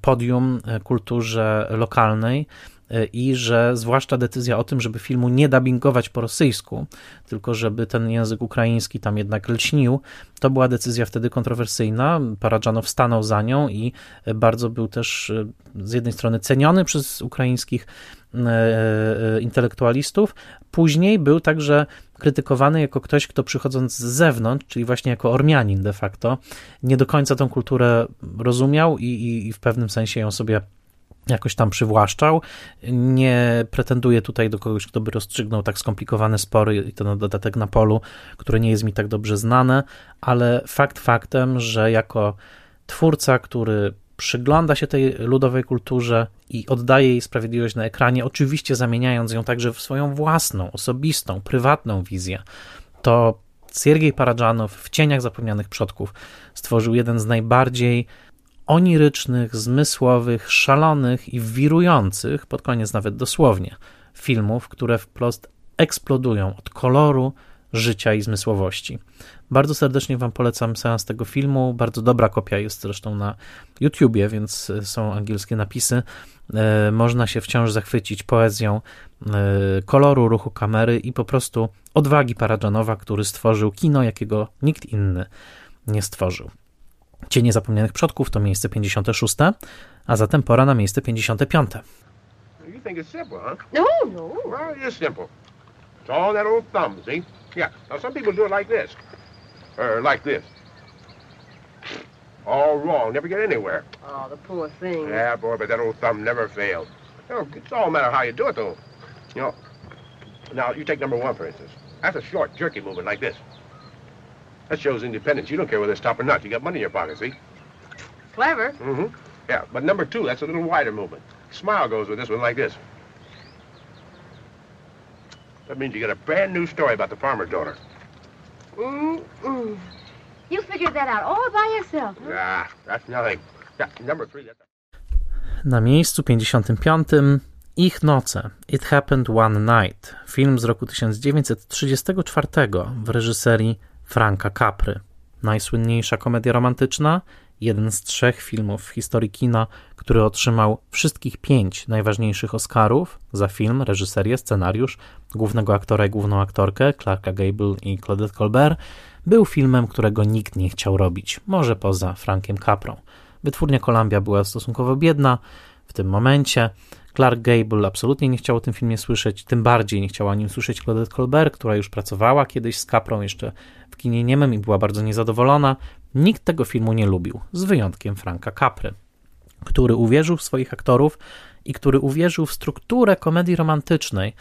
podium kulturze lokalnej E, i że zwłaszcza decyzja o tym, żeby filmu nie dubbingować po rosyjsku, tylko żeby ten język ukraiński tam jednak lśnił, to była decyzja wtedy kontrowersyjna. Paradżanow stanął za nią i bardzo był też e, z jednej strony ceniony przez ukraińskich e, intelektualistów, później był także krytykowany jako ktoś, kto przychodząc z zewnątrz, czyli właśnie jako Ormianin de facto, nie do końca tą kulturę rozumiał i, i, i w pewnym sensie ją sobie jakoś tam przywłaszczał. Nie pretenduję tutaj do kogoś, kto by rozstrzygnął tak skomplikowane spory i to na dodatek na polu, które nie jest mi tak dobrze znane, ale fakt faktem, że jako twórca, który przygląda się tej ludowej kulturze i oddaje jej sprawiedliwość na ekranie, oczywiście zamieniając ją także w swoją własną, osobistą, prywatną wizję, to Siergiej Paradżanow w Cieniach Zapomnianych Przodków stworzył jeden z najbardziej onirycznych, zmysłowych, szalonych i wirujących, pod koniec nawet dosłownie, filmów, które wprost eksplodują od koloru, życia i zmysłowości. Bardzo serdecznie Wam polecam seans tego filmu. Bardzo dobra kopia jest zresztą na YouTubie, więc są angielskie napisy. E, można się wciąż zachwycić poezją e, koloru, ruchu kamery i po prostu odwagi Paradżanowa, który stworzył kino, jakiego nikt inny nie stworzył. Cienie zapomnianych przodków to miejsce 56, a zatem pora na miejsce 55. You think it's simple, huh? No, no. Well, it is simple. It's all that old thumb, see? Yeah. Now, some people do it like this. Or like this. All wrong. Never get anywhere. Oh, the poor thing. Yeah, boy, but that old thumb never failed. You know, it's all a matter of how you do it, though. You know, now, you take number one, for instance. That's a short, jerky movement like this. That shows independence. You don't care whether it's top or not. You got money in your pocket, see? Clever. Mm-hmm. Yeah, but number two, that's a little wider movement. Smile goes with this one like this. That means you got a brand new story about the farmer's daughter. Mm-mm. You figured that out all by yourself, huh? Ah, that's nothing. Yeah, number three, that's... Na miejscu 55 Ich noce. It Happened One Night. Film z roku 1934 w reżyserii Franka Capry. Najsłynniejsza komedia romantyczna, jeden z trzech filmów w historii kina, który otrzymał wszystkich pięć najważniejszych Oscarów za film, reżyserię, scenariusz, głównego aktora i główną aktorkę, Clarka Gable i Claudette Colbert, był filmem, którego nikt nie chciał robić, może poza Frankiem Caprą. Wytwórnia Columbia była stosunkowo biedna w tym momencie. Clark Gable absolutnie nie chciał o tym filmie słyszeć, tym bardziej nie chciała o nim słyszeć Claudette Colbert, która już pracowała kiedyś z Caprą jeszcze w kinie niemym i była bardzo niezadowolona. Nikt tego filmu nie lubił, z wyjątkiem Franka Capry, który uwierzył w swoich aktorów i który uwierzył w strukturę komedii romantycznej,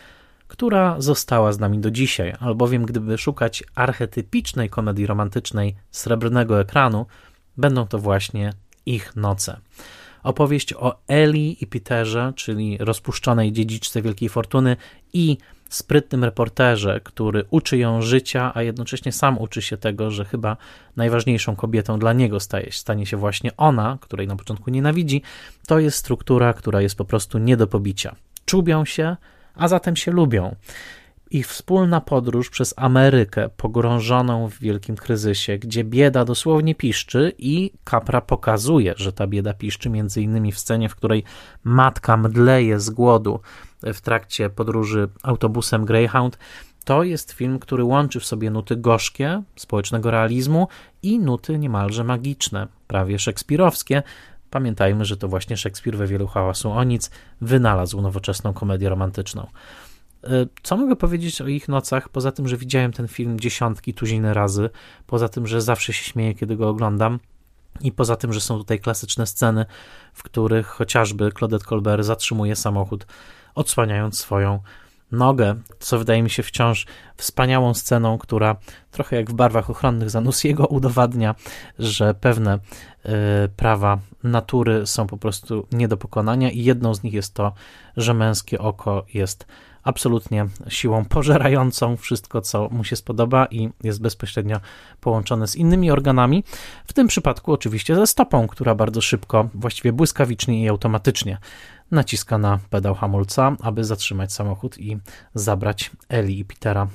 która została z nami do dzisiaj, albowiem gdyby szukać archetypicznej komedii romantycznej srebrnego ekranu, będą to właśnie ich noce. Opowieść o Eli i Peterze, czyli rozpuszczonej dziedziczce Wielkiej Fortuny i sprytnym reporterze, który uczy ją życia, a jednocześnie sam uczy się tego, że chyba najważniejszą kobietą dla niego staje, stanie się właśnie ona, której na początku nienawidzi, to jest struktura, która jest po prostu nie do pobicia. Czubią się, a zatem się lubią. Ich wspólna podróż przez Amerykę, pogrążoną w wielkim kryzysie, gdzie bieda dosłownie piszczy i Capra pokazuje, że ta bieda piszczy, między innymi w scenie, w której matka mdleje z głodu w trakcie podróży autobusem Greyhound. To jest film, który łączy w sobie nuty gorzkie, społecznego realizmu i nuty niemalże magiczne, prawie szekspirowskie, Pamiętajmy, że to właśnie Szekspir we wielu hałasu o nic wynalazł nowoczesną komedię romantyczną. E, co mogę powiedzieć o ich nocach, poza tym, że widziałem ten film dziesiątki, tuziny razy, poza tym, że zawsze się śmieję, kiedy go oglądam, i poza tym, że są tutaj klasyczne sceny, w których chociażby Claudette Colbert zatrzymuje samochód, odsłaniając swoją nogę, co wydaje mi się wciąż wspaniałą sceną, która trochę jak w barwach ochronnych Zanussiego udowadnia, że pewne y, prawa natury są po prostu nie do pokonania i jedną z nich jest to, że męskie oko jest absolutnie siłą pożerającą wszystko, co mu się spodoba i jest bezpośrednio połączone z innymi organami. W tym przypadku oczywiście ze stopą, która bardzo szybko, właściwie błyskawicznie i automatycznie naciska na pedał hamulca, aby zatrzymać samochód i zabrać Eli i Petera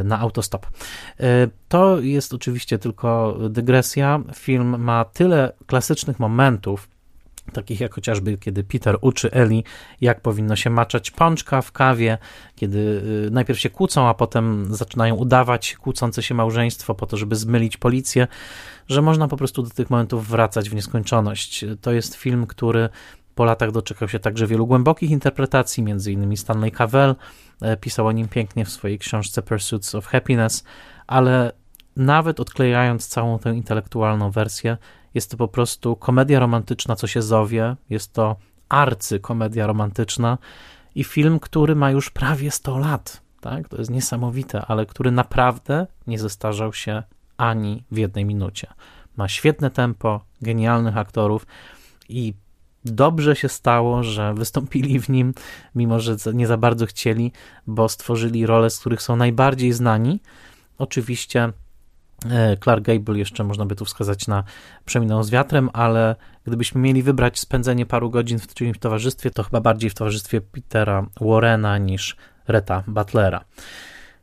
y, na autostop. Y, to jest oczywiście tylko dygresja. Film ma tyle klasycznych momentów, takich jak chociażby kiedy Peter uczy Eli, jak powinno się maczać pączka w kawie, kiedy y, najpierw się kłócą, a potem zaczynają udawać kłócące się małżeństwo po to, żeby zmylić policję, że można po prostu do tych momentów wracać w nieskończoność. To jest film, który po latach doczekał się także wielu głębokich interpretacji, między innymi Stanley Cavell e, pisał o nim pięknie w swojej książce Pursuits of Happiness, ale nawet odklejając całą tę intelektualną wersję, jest to po prostu komedia romantyczna, co się zowie, jest to arcykomedia romantyczna i film, który ma już prawie 100 lat, tak? To jest niesamowite, ale który naprawdę nie zestarzał się ani w jednej minucie. Ma świetne tempo, genialnych aktorów i dobrze się stało, że wystąpili w nim, mimo że nie za bardzo chcieli, bo stworzyli role, z których są najbardziej znani. Oczywiście Clark Gable jeszcze można by tu wskazać na Przeminął z wiatrem, ale gdybyśmy mieli wybrać spędzenie paru godzin w czyimś towarzystwie, to chyba bardziej w towarzystwie Petera Warrena niż Reta Butlera.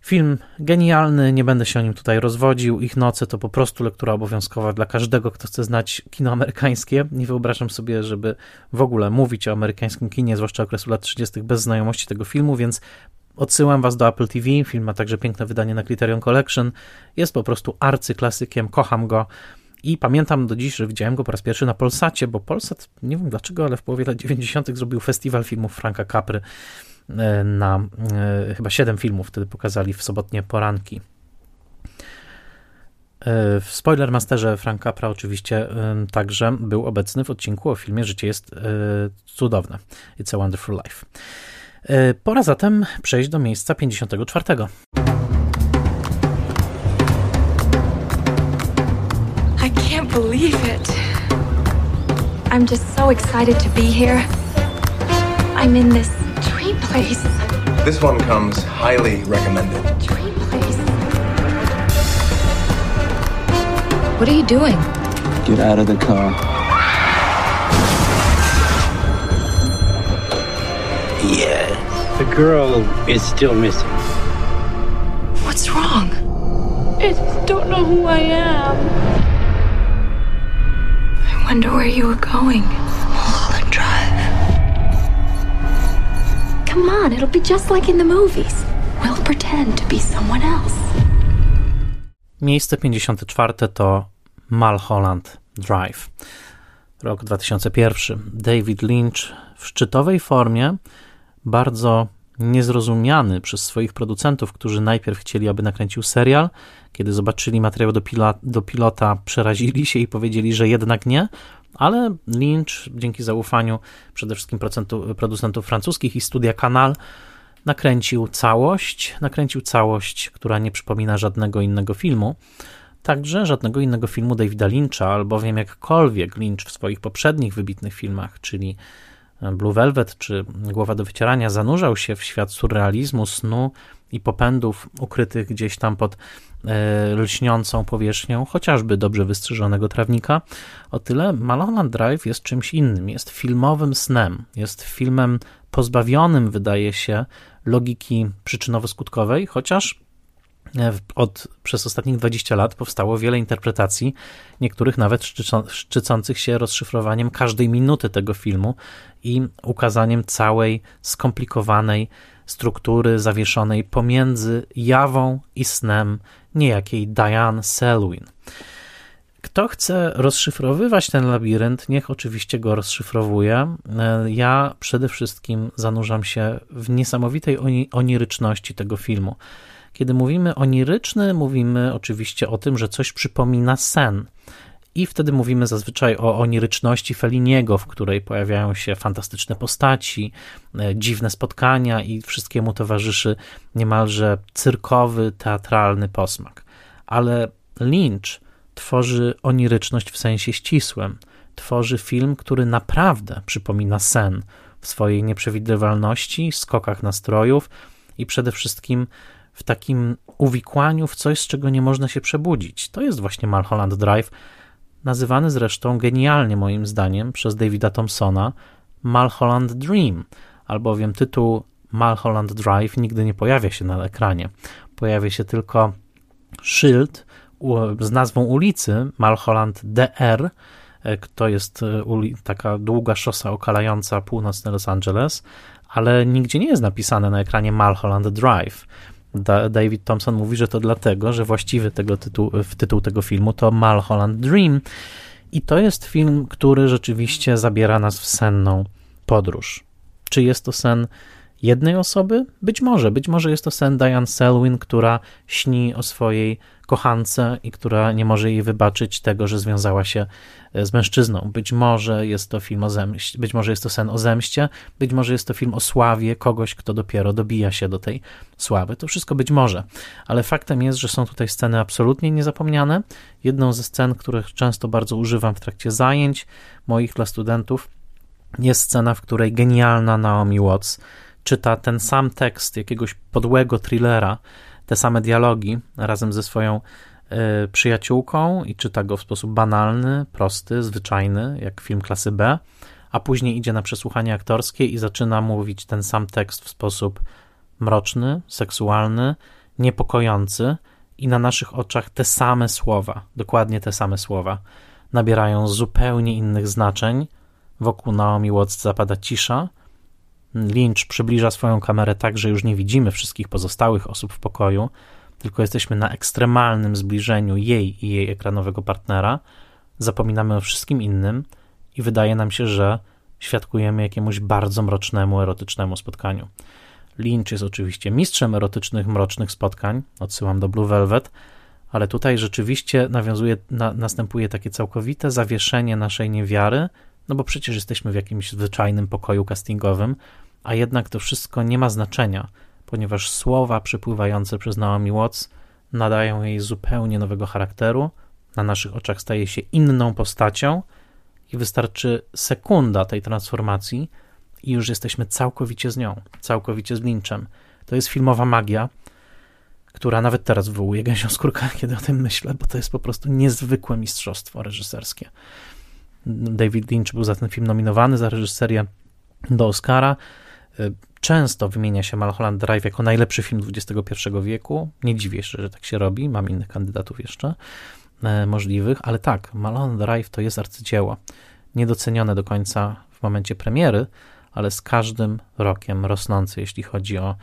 Film genialny, nie będę się o nim tutaj rozwodził. Ich noce to po prostu lektura obowiązkowa dla każdego, kto chce znać kino amerykańskie. Nie wyobrażam sobie, żeby w ogóle mówić o amerykańskim kinie, zwłaszcza okresu lat 30., bez znajomości tego filmu, więc odsyłam Was do Apple TV. Film ma także piękne wydanie na Criterion Collection. Jest po prostu arcyklasykiem, kocham go I pamiętam do dziś, że widziałem go po raz pierwszy na Polsacie, bo Polsat, nie wiem dlaczego, ale w połowie lat 90. zrobił festiwal filmów Franka Capry e, na e, chyba 7 filmów, wtedy pokazali w sobotnie poranki. E, w Spoilermasterze Frank Capra oczywiście także był obecny w odcinku o filmie Życie jest cudowne. It's a Wonderful Life. Pora zatem przejść do miejsca 54. believe it. I'm just so excited to be here. I'm in this dream place. This one comes highly recommended. Dream place. What are you doing? Get out of the car. Yes, the girl is still missing. What's wrong? I just don't know who I am wonder where you were going. Mulholland Drive. Come on, it'll be just like in the movies. We'll pretend to be someone else. Miejsce 54 to Mulholland Drive. Rok 2001. David Lynch w szczytowej formie, bardzo niezrozumiany przez swoich producentów, którzy najpierw chcieli, aby nakręcił serial, kiedy zobaczyli materiał do, do pilota, przerazili się i powiedzieli, że jednak nie, ale Lynch, dzięki zaufaniu przede wszystkim producentów francuskich i studia Canal, nakręcił całość, nakręcił całość, która nie przypomina żadnego innego filmu. Także żadnego innego filmu Davida Lyncha, albowiem jakkolwiek Lynch w swoich poprzednich wybitnych filmach, czyli Blue Velvet czy Głowa do wycierania, zanurzał się w świat surrealizmu, snu i popędów ukrytych gdzieś tam pod e, lśniącą powierzchnią, chociażby dobrze wystrzyżonego trawnika. O tyle Mulholland Drive jest czymś innym. Jest filmowym snem. Jest filmem pozbawionym, wydaje się, logiki przyczynowo-skutkowej, chociaż od, przez ostatnich 20 lat powstało wiele interpretacji, niektórych nawet szczycących się rozszyfrowaniem każdej minuty tego filmu i ukazaniem całej skomplikowanej struktury zawieszonej pomiędzy jawą i snem niejakiej Diane Selwyn. Kto chce rozszyfrowywać ten labirynt, niech oczywiście go rozszyfrowuje. Ja przede wszystkim zanurzam się w niesamowitej oniryczności tego filmu. Kiedy mówimy oniryczny, mówimy oczywiście o tym, że coś przypomina sen. I wtedy mówimy zazwyczaj o oniryczności Feliniego, w której pojawiają się fantastyczne postaci, e, dziwne spotkania i wszystkiemu towarzyszy niemalże cyrkowy, teatralny posmak. Ale Lynch tworzy oniryczność w sensie ścisłym. Tworzy film, który naprawdę przypomina sen w swojej nieprzewidywalności, skokach nastrojów i przede wszystkim w takim uwikłaniu w coś, z czego nie można się przebudzić. To jest właśnie Mulholland Drive, nazywany zresztą genialnie moim zdaniem przez Davida Thompsona Mulholland Dream, albowiem tytuł Mulholland Drive nigdy nie pojawia się na ekranie. Pojawia się tylko szyld z nazwą ulicy Mulholland DR, e, to jest e, taka długa szosa okalająca północny Los Angeles, ale nigdzie nie jest napisane na ekranie Mulholland Drive. David Thompson mówi, że to dlatego, że właściwy tego tytuł, tytuł tego filmu to Mulholland Dream i to jest film, który rzeczywiście zabiera nas w senną podróż. Czy jest to sen jednej osoby? Być może. Być może jest to sen Diane Selwyn, która śni o swojej kochance i która nie może jej wybaczyć tego, że związała się e, z mężczyzną. Być może jest to film o zemście, być może jest to sen o zemście, być może jest to film o sławie kogoś, kto dopiero dobija się do tej sławy. To wszystko być może, ale faktem jest, że są tutaj sceny absolutnie niezapomniane. Jedną ze scen, których często bardzo używam w trakcie zajęć moich dla studentów, jest scena, w której genialna Naomi Watts czyta ten sam tekst jakiegoś podłego thrillera, te same dialogi razem ze swoją y, przyjaciółką i czyta go w sposób banalny, prosty, zwyczajny, jak film klasy B, a później idzie na przesłuchanie aktorskie i zaczyna mówić ten sam tekst w sposób mroczny, seksualny, niepokojący i na naszych oczach te same słowa, dokładnie te same słowa, nabierają zupełnie innych znaczeń. Wokół Naomi Watts zapada cisza, Lynch przybliża swoją kamerę tak, że już nie widzimy wszystkich pozostałych osób w pokoju, tylko jesteśmy na ekstremalnym zbliżeniu jej i jej ekranowego partnera, zapominamy o wszystkim innym i wydaje nam się, że świadkujemy jakiemuś bardzo mrocznemu, erotycznemu spotkaniu. Lynch jest oczywiście mistrzem erotycznych, mrocznych spotkań, odsyłam do Blue Velvet, ale tutaj rzeczywiście nawiązuje, na, następuje takie całkowite zawieszenie naszej niewiary, no bo przecież jesteśmy w jakimś zwyczajnym pokoju castingowym, a jednak to wszystko nie ma znaczenia, ponieważ słowa przepływające przez Naomi Watts nadają jej zupełnie nowego charakteru, na naszych oczach staje się inną postacią i wystarczy sekunda tej transformacji i już jesteśmy całkowicie z nią, całkowicie z Lynchem. To jest filmowa magia, która nawet teraz wywołuje gęsią skórkę, *laughs* kiedy o tym myślę, bo to jest po prostu niezwykłe mistrzostwo reżyserskie. David Lynch był za ten film nominowany za reżyserię do Oscara. Często wymienia się Mulholland Drive jako najlepszy film XXI wieku. Nie dziwię się, że tak się robi. Mam innych kandydatów jeszcze e, możliwych, ale tak, Mulholland Drive to jest arcydzieło. Niedocenione do końca w momencie premiery, ale z każdym rokiem rosnący, jeśli chodzi o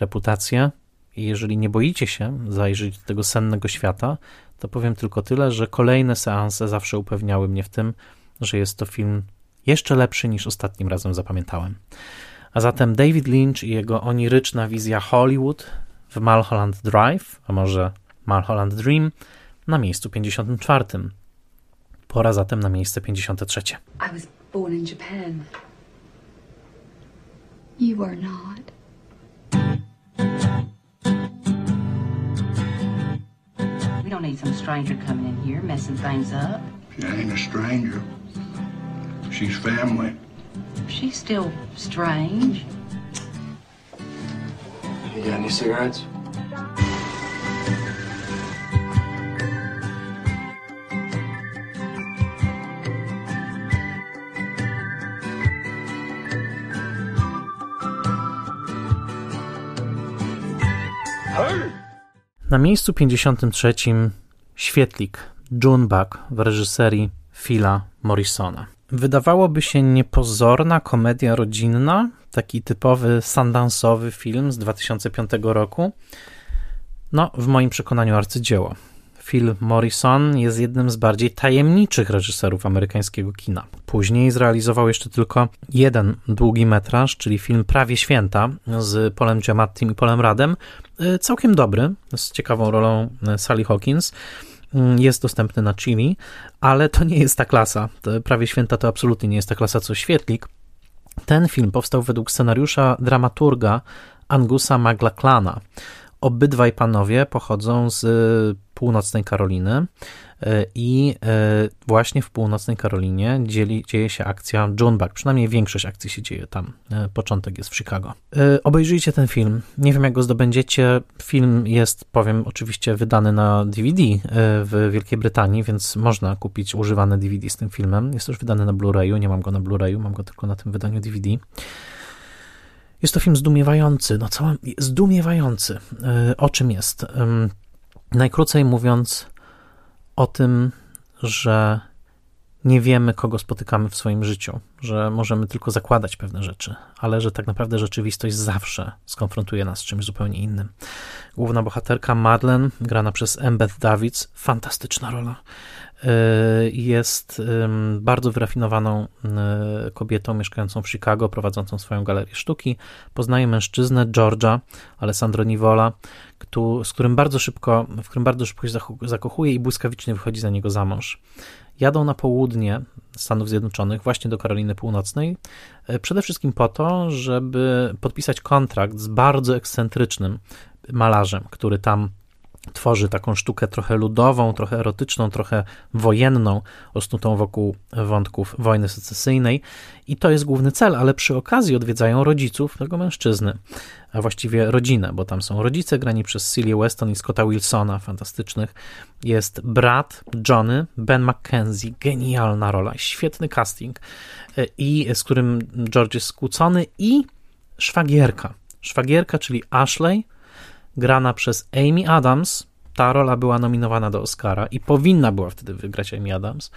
reputację. I jeżeli nie boicie się zajrzeć do tego sennego świata, to powiem tylko tyle, że kolejne seanse zawsze upewniały mnie w tym, że jest to film jeszcze lepszy niż ostatnim razem zapamiętałem. A zatem David Lynch i jego oniryczna wizja Hollywood w Mulholland Drive, a może Mulholland Dream, na miejscu 54. Pora zatem na miejsce 53. I was born in Japan. You were not. We don't need some stranger coming in here messing things up. She ain't a stranger. She's family. She's still strange. You got any cigarettes? Na miejscu 53 Świetlik Junebug w reżyserii Phila Morrisona. Wydawałoby się niepozorna komedia rodzinna, taki typowy sandansowy film z 2005 roku. No, w moim przekonaniu arcydzieło. Phil Morrison jest jednym z bardziej tajemniczych reżyserów amerykańskiego kina. Później zrealizował jeszcze tylko jeden długi metraż, czyli film Prawie Święta z Polem Giamattim i Polem Radem. E, całkiem dobry, z ciekawą rolą e, Sally Hawkins. Mm, jest dostępny na Chili, ale to nie jest ta klasa. Prawie święta to absolutnie nie jest ta klasa co Świetlik. Ten film powstał według scenariusza dramaturga Angusa Maglaclana. Obydwaj panowie pochodzą z północnej Karoliny e, i e, właśnie w północnej Karolinie dzieli, dzieje się akcja Junebug. Przynajmniej większość akcji się dzieje tam. Początek jest w Chicago. Obejrzyjcie ten film. Nie wiem, jak go zdobędziecie. Film jest, powiem, oczywiście wydany na DVD w Wielkiej Brytanii, więc można kupić używane DVD z tym filmem. Jest też wydany na Blu-rayu. Nie mam go na Blu-rayu, mam go tylko na tym wydaniu DVD. Jest to film zdumiewający, no co, zdumiewający. O czym jest? Najkrócej mówiąc o tym, że nie wiemy, kogo spotykamy w swoim życiu, że możemy tylko zakładać pewne rzeczy, ale że tak naprawdę rzeczywistość zawsze skonfrontuje nas z czymś zupełnie innym. Główna bohaterka Madeleine, grana przez Embeth Davids, fantastyczna rola. Y, jest bardzo wyrafinowaną y, kobietą mieszkającą w Chicago, prowadzącą swoją galerię sztuki. Poznaje mężczyznę Georgia, Alessandro Nivola, z którym bardzo szybko, w którym bardzo szybko się zakochuje i błyskawicznie wychodzi za niego za mąż. Jadą na południe Stanów Zjednoczonych, właśnie do Karoliny Północnej, y, przede wszystkim po to, żeby podpisać kontrakt z bardzo ekscentrycznym malarzem, który tam tworzy taką sztukę trochę ludową, trochę erotyczną, trochę wojenną, osnutą wokół wątków wojny secesyjnej. I to jest główny cel, ale przy okazji odwiedzają rodziców tego mężczyzny, a właściwie rodzinę, bo tam są rodzice grani przez Celia Weston i Scotta Wilsona, fantastycznych, jest brat Johnny, Ben McKenzie, genialna rola, świetny casting e, i z którym George jest skłócony i szwagierka, szwagierka, czyli Ashley, grana przez Amy Adams. Ta rola była nominowana do Oscara i powinna była wtedy wygrać Amy Adams.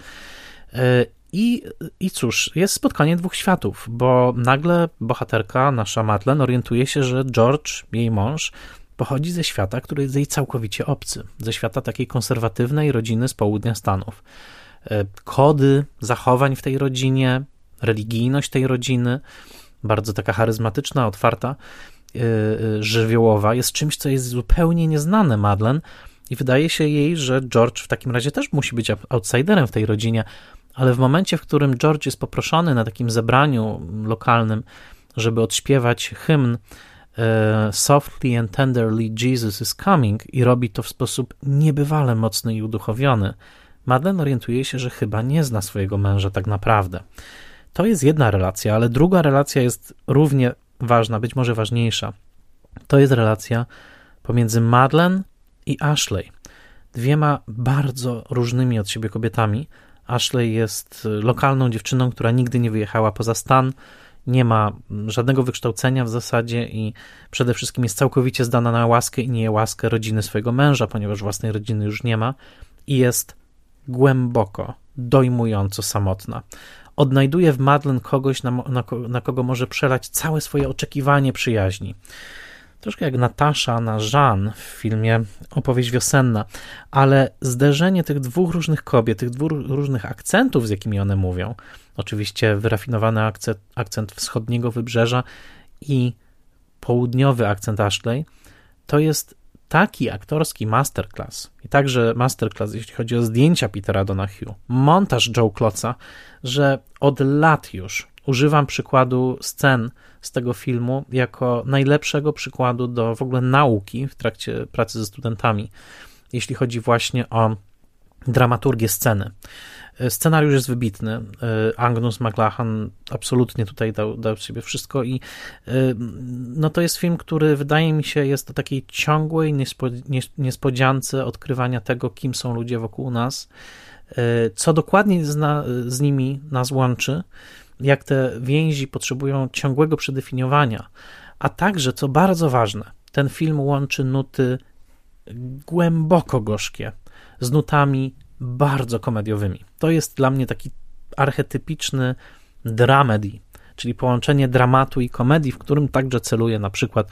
E, I, I cóż, jest spotkanie dwóch światów, bo nagle bohaterka, nasza Madeleine, orientuje się, że George, jej mąż, pochodzi ze świata, który jest jej całkowicie obcy, ze świata takiej konserwatywnej rodziny z południa Stanów. kody zachowań w tej rodzinie, religijność tej rodziny, bardzo taka charyzmatyczna, otwarta, żywiołowa, jest czymś, co jest zupełnie nieznane Madeleine i wydaje się jej, że George w takim razie też musi być outsiderem w tej rodzinie, ale w momencie, w którym George jest poproszony na takim zebraniu lokalnym, żeby odśpiewać hymn e, Softly and tenderly Jesus is coming i robi to w sposób niebywale mocny i uduchowiony, Madeleine orientuje się, że chyba nie zna swojego męża tak naprawdę. To jest jedna relacja, ale druga relacja jest równie ważna, być może ważniejsza. To jest relacja pomiędzy Madeleine i Ashley. Dwiema bardzo różnymi od siebie kobietami. Ashley jest lokalną dziewczyną, która nigdy nie wyjechała poza stan, nie ma żadnego wykształcenia w zasadzie i przede wszystkim jest całkowicie zdana na łaskę i nie łaskę rodziny swojego męża, ponieważ własnej rodziny już nie ma i jest głęboko, dojmująco samotna. Odnajduje w Madeleine kogoś, na, na, na kogo może przelać całe swoje oczekiwanie przyjaźni. Troszkę jak Natasza na Jean w filmie Opowieść wiosenna, ale zderzenie tych dwóch różnych kobiet, tych dwóch różnych akcentów, z jakimi one mówią, oczywiście wyrafinowany akcent, akcent wschodniego wybrzeża i południowy akcent Ashley, to jest taki aktorski masterclass i także masterclass, jeśli chodzi o zdjęcia Petera Donahue, montaż Joe Klotza, że od lat już używam przykładu scen z tego filmu jako najlepszego przykładu do w ogóle nauki w trakcie pracy ze studentami, jeśli chodzi właśnie o dramaturgię sceny. Scenariusz jest wybitny. Agnus McLachlan absolutnie tutaj dał, dał siebie wszystko i no to jest film, który wydaje mi się jest o takiej ciągłej niespodziance odkrywania tego, kim są ludzie wokół nas, co dokładnie z, z nimi nas łączy, jak te więzi potrzebują ciągłego przedefiniowania, a także, co bardzo ważne, ten film łączy nuty głęboko gorzkie z nutami bardzo komediowymi. To jest dla mnie taki archetypiczny dramedy, czyli połączenie dramatu i komedii, w którym także celuje na przykład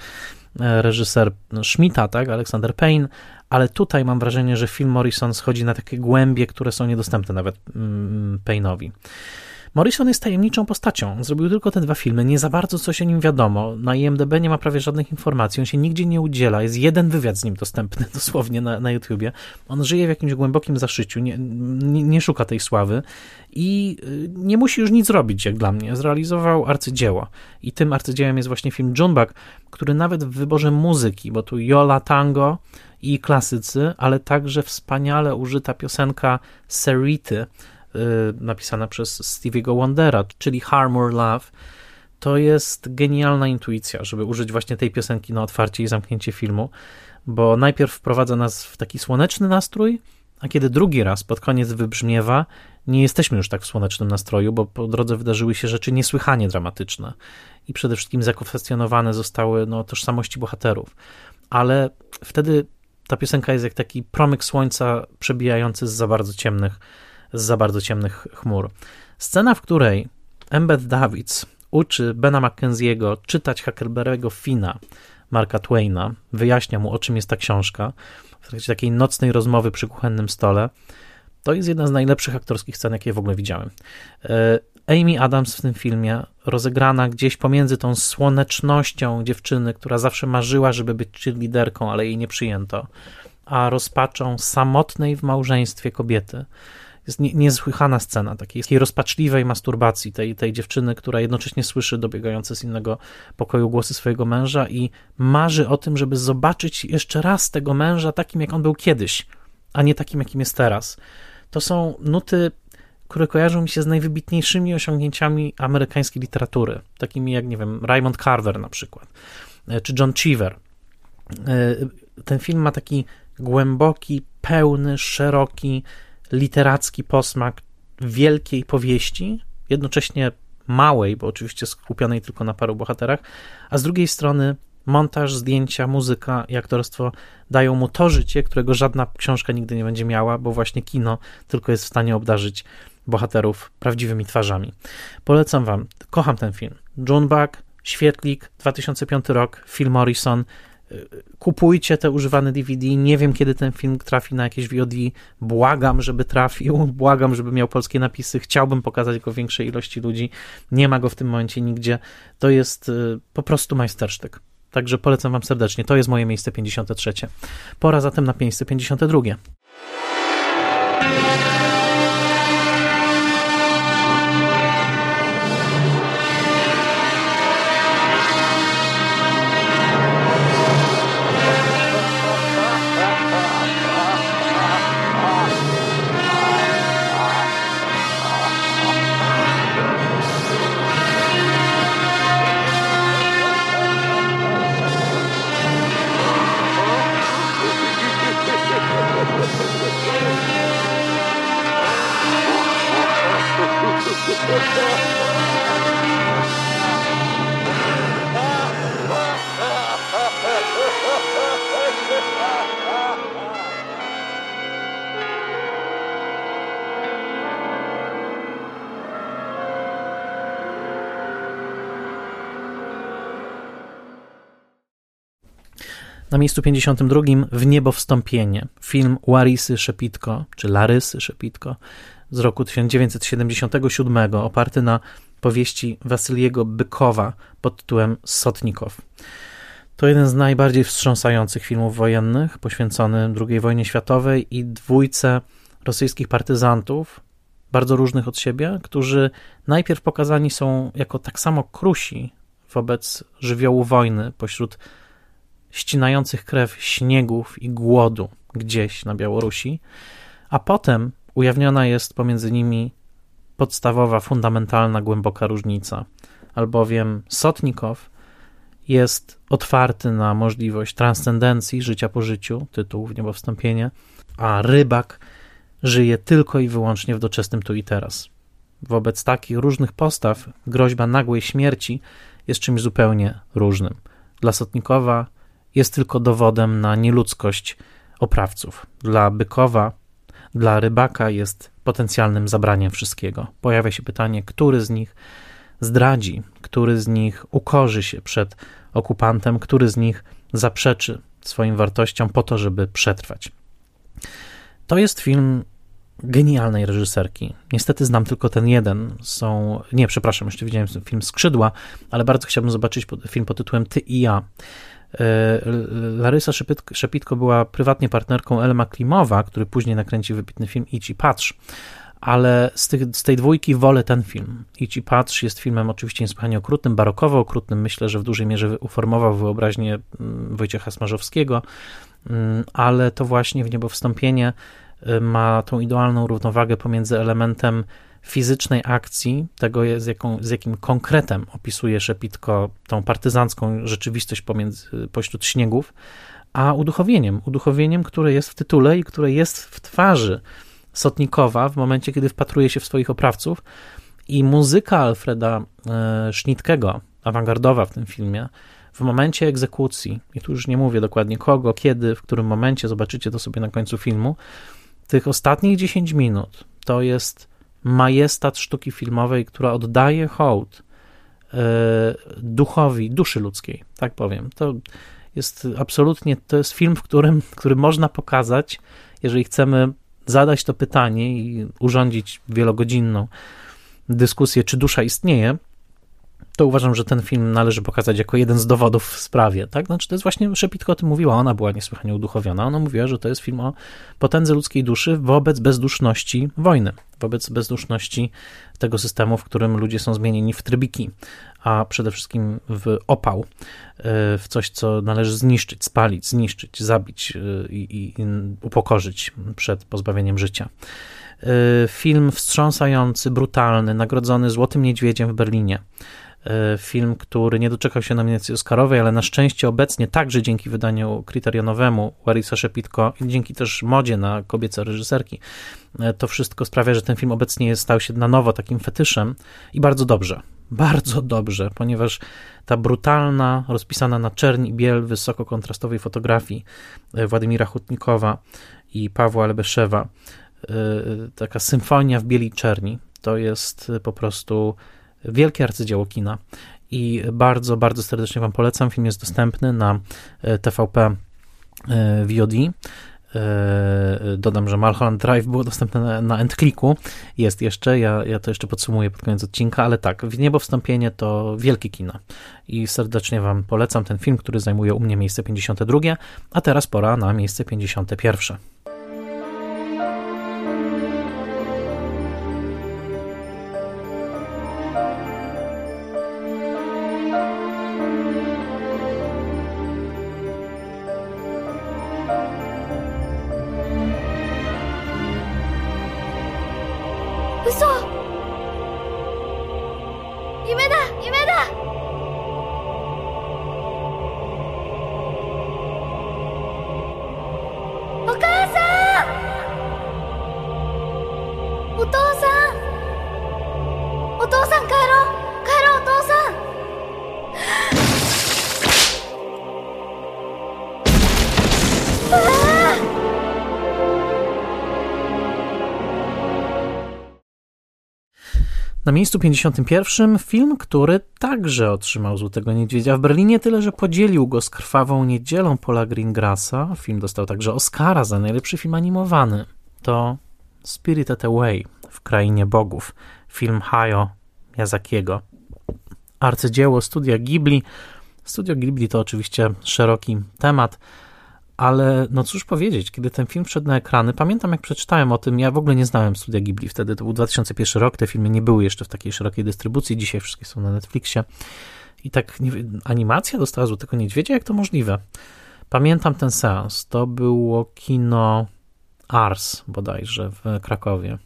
e, reżyser Schmidta, tak, Alexander Payne, ale tutaj mam wrażenie, że film Morrison schodzi na takie głębie, które są niedostępne nawet mm, Payne'owi. Morrison jest tajemniczą postacią. Zrobił tylko te dwa filmy, nie za bardzo coś o nim wiadomo. Na IMDb nie ma prawie żadnych informacji, on się nigdzie nie udziela. Jest jeden wywiad z nim dostępny *laughs* dosłownie na, na YouTubie. On żyje w jakimś głębokim zaszyciu, nie, nie, nie szuka tej sławy i y, nie musi już nic robić, jak dla mnie. Zrealizował arcydzieło. I tym arcydziełem jest właśnie film Junebug, który nawet w wyborze muzyki, bo tu Yola Tango i klasycy, ale także wspaniale użyta piosenka Serity, napisana przez Stevie'ego Wondera, czyli Harmor Love, to jest genialna intuicja, żeby użyć właśnie tej piosenki na otwarcie i zamknięcie filmu, bo najpierw wprowadza nas w taki słoneczny nastrój, a kiedy drugi raz pod koniec wybrzmiewa, nie jesteśmy już tak w słonecznym nastroju, bo po drodze wydarzyły się rzeczy niesłychanie dramatyczne i przede wszystkim zakwestionowane zostały no, tożsamości bohaterów. Ale wtedy ta piosenka jest jak taki promyk słońca przebijający z za bardzo ciemnych z za bardzo ciemnych chmur. Scena, w której Embeth Davids uczy Bena Mackenzie'ego czytać Huckleberry'ego Fina Marka Twaina, wyjaśnia mu, o czym jest ta książka, w trakcie takiej nocnej rozmowy przy kuchennym stole, to jest jedna z najlepszych aktorskich scen, jakie w ogóle widziałem. E, Amy Adams w tym filmie, rozegrana gdzieś pomiędzy tą słonecznością dziewczyny, która zawsze marzyła, żeby być liderką, ale jej nie przyjęto, a rozpaczą samotnej w małżeństwie kobiety jest nie, niesłychana scena takiej, takiej rozpaczliwej masturbacji tej, tej dziewczyny, która jednocześnie słyszy dobiegające z innego pokoju głosy swojego męża i marzy o tym, żeby zobaczyć jeszcze raz tego męża takim, jak on był kiedyś, a nie takim, jakim jest teraz. To są nuty, które kojarzą mi się z najwybitniejszymi osiągnięciami amerykańskiej literatury, takimi jak, nie wiem, Raymond Carver na przykład, e, czy John Cheever. E, ten film ma taki głęboki, pełny, szeroki, literacki posmak wielkiej powieści, jednocześnie małej, bo oczywiście skupionej tylko na paru bohaterach, a z drugiej strony montaż, zdjęcia, muzyka i aktorstwo dają mu to życie, którego żadna książka nigdy nie będzie miała, bo właśnie kino tylko jest w stanie obdarzyć bohaterów prawdziwymi twarzami. Polecam wam, kocham ten film. John Buck, Świetlik, 2005 rok, Phil Morrison, kupujcie te używane DVD. Nie wiem, kiedy ten film trafi na jakieś VOD. Błagam, żeby trafił. *laughs* Błagam, żeby miał polskie napisy. Chciałbym pokazać go większej ilości ludzi. Nie ma go w tym momencie nigdzie. To jest y, po prostu majstersztyk. Także polecam Wam serdecznie. To jest moje miejsce 53. Pora zatem na miejsce 52. Na miejscu 52 w niebo wstąpienie. Film Łarisy Szepitko, czy Larysy Szepitko z roku 1977, oparty na powieści Wasyliego Bykowa pod tytułem Sotnikow. To jeden z najbardziej wstrząsających filmów wojennych, poświęcony II wojnie światowej i dwójce rosyjskich partyzantów, bardzo różnych od siebie, którzy najpierw pokazani są jako tak samo krusi wobec żywiołu wojny pośród ścinających krew śniegów i głodu gdzieś na Białorusi, a potem ujawniona jest pomiędzy nimi podstawowa, fundamentalna, głęboka różnica, albowiem Sotnikow jest otwarty na możliwość transcendencji życia po życiu, tytuł w niebo wstąpienie, a rybak żyje tylko i wyłącznie w doczesnym tu i teraz. Wobec takich różnych postaw groźba nagłej śmierci jest czymś zupełnie różnym. Dla Sotnikowa jest tylko dowodem na nieludzkość oprawców. Dla Bykowa, dla rybaka jest potencjalnym zabraniem wszystkiego. Pojawia się pytanie, który z nich zdradzi, który z nich ukorzy się przed okupantem, który z nich zaprzeczy swoim wartościom po to, żeby przetrwać. To jest film genialnej reżyserki. Niestety znam tylko ten jeden. Są, nie, przepraszam, jeszcze widziałem film Skrzydła, ale bardzo chciałbym zobaczyć film pod tytułem Ty i ja. E, Larysa Szepitko była prywatnie partnerką Elma Klimowa, który później nakręcił wybitny film Idź i patrz, ale z, tych, z tej dwójki wolę ten film. Idź i patrz jest filmem oczywiście niesłychanie okrutnym, barokowo okrutnym. Myślę, że w dużej mierze uformował wyobraźnię mm, Wojciecha Smarzowskiego, mm, ale to właśnie w niebo wstąpienie y, ma tą idealną równowagę pomiędzy elementem fizycznej akcji, tego z, jaką, z jakim konkretem opisuje Szepitko tą partyzancką rzeczywistość pomiędzy, pośród śniegów, a uduchowieniem, uduchowieniem, które jest w tytule i które jest w twarzy Sotnikowa w momencie, kiedy wpatruje się w swoich oprawców. I muzyka Alfreda e, Schnittkiego, awangardowa w tym filmie, w momencie egzekucji, i tu już nie mówię dokładnie kogo, kiedy, w którym momencie, zobaczycie to sobie na końcu filmu, tych ostatnich 10 minut to jest majestat sztuki filmowej, która oddaje hołd e, duchowi, duszy ludzkiej, tak powiem. To jest absolutnie, to jest film, w którym, który można pokazać, jeżeli chcemy zadać to pytanie i urządzić wielogodzinną dyskusję, czy dusza istnieje, to uważam, że ten film należy pokazać jako jeden z dowodów w sprawie. Tak? Znaczy, to jest właśnie, Szepitko o tym mówiła, ona była niesłychanie uduchowiona. Ona mówiła, że to jest film o potędze ludzkiej duszy wobec bezduszności wojny, wobec bezduszności tego systemu, w którym ludzie są zmienieni w trybiki, a przede wszystkim w opał, e, w coś, co należy zniszczyć, spalić, zniszczyć, zabić e, i, i upokorzyć przed pozbawieniem życia. E, film wstrząsający, brutalny, nagrodzony Złotym Niedźwiedziem w Berlinie. E, film, który nie doczekał się nominacji Oscarowej, ale na szczęście obecnie także dzięki wydaniu kryterionowemu Larisa Szepitko i dzięki też modzie na kobiece reżyserki, e, to wszystko sprawia, że ten film obecnie stał się na nowo takim fetyszem i bardzo dobrze. Bardzo dobrze, ponieważ ta brutalna, rozpisana na czerń i biel, wysoko kontrastowej fotografii e, Władimira Hutnikowa i Pawła Lebeszewa, taka symfonia w bieli czerni, to jest po prostu wielkie arcydzieło kina i bardzo, bardzo serdecznie Wam polecam. Film jest dostępny na TVP VOD. Dodam, że Mulholland Drive było dostępne na, na Endclicku. Jest jeszcze, ja, ja to jeszcze podsumuję pod koniec odcinka, ale tak, w niebo wstąpienie to wielkie kino. I serdecznie Wam polecam ten film, który zajmuje u mnie miejsce 52, a teraz pora na miejsce 51. Na miejscu 51 film, który także otrzymał Złotego Niedźwiedzia w Berlinie, tyle że podzielił go z Krwawą Niedzielą Paula Greengrassa. Film dostał także Oscara za najlepszy film animowany. To Spirited Away w Krainie Bogów, film Hayao Miyazakiego. Arcydzieło studia Ghibli. Studio Ghibli to oczywiście szeroki temat, ale no cóż powiedzieć, kiedy ten film wszedł na ekrany, pamiętam jak przeczytałem o tym, ja w ogóle nie znałem studia Ghibli wtedy, to był 2001 rok, te filmy nie były jeszcze w takiej szerokiej dystrybucji, dzisiaj wszystkie są na Netflixie i tak nie, animacja dostała Złotego Niedźwiedzia, jak to możliwe? Pamiętam ten seans, to było kino Ars bodajże w Krakowie.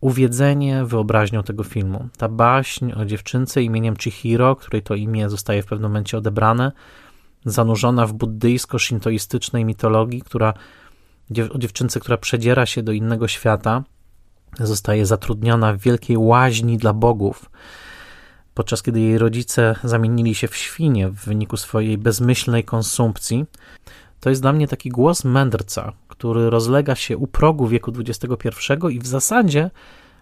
Uwiedzenie wyobraźnią tego filmu. Ta baśń o dziewczynce imieniem Chihiro, której to imię zostaje w pewnym momencie odebrane, zanurzona w buddyjsko-szintoistycznej mitologii, która o dziewczynce, która przedziera się do innego świata, zostaje zatrudniona w wielkiej łaźni dla bogów, podczas kiedy jej rodzice zamienili się w świnie w wyniku swojej bezmyślnej konsumpcji. To jest dla mnie taki głos mędrca, który rozlega się u progu wieku XXI i w zasadzie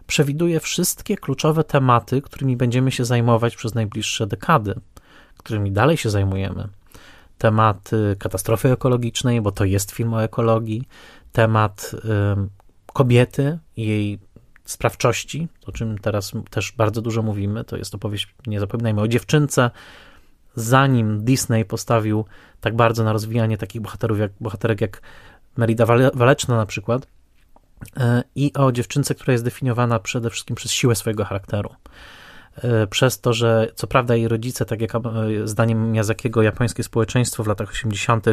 przewiduje wszystkie kluczowe tematy, którymi będziemy się zajmować przez najbliższe dekady, którymi dalej się zajmujemy temat katastrofy ekologicznej, bo to jest film o ekologii, temat kobiety i jej sprawczości, o czym teraz też bardzo dużo mówimy. To jest opowieść, nie zapominajmy, o dziewczynce. Zanim Disney postawił tak bardzo na rozwijanie takich bohaterów jak, bohaterek jak Merida Waleczna na przykład, e, i o dziewczynce, która jest definiowana przede wszystkim przez siłę swojego charakteru. E, przez to, że co prawda jej rodzice, tak jak e, zdaniem Miyazakiego, japońskie społeczeństwo w latach 80.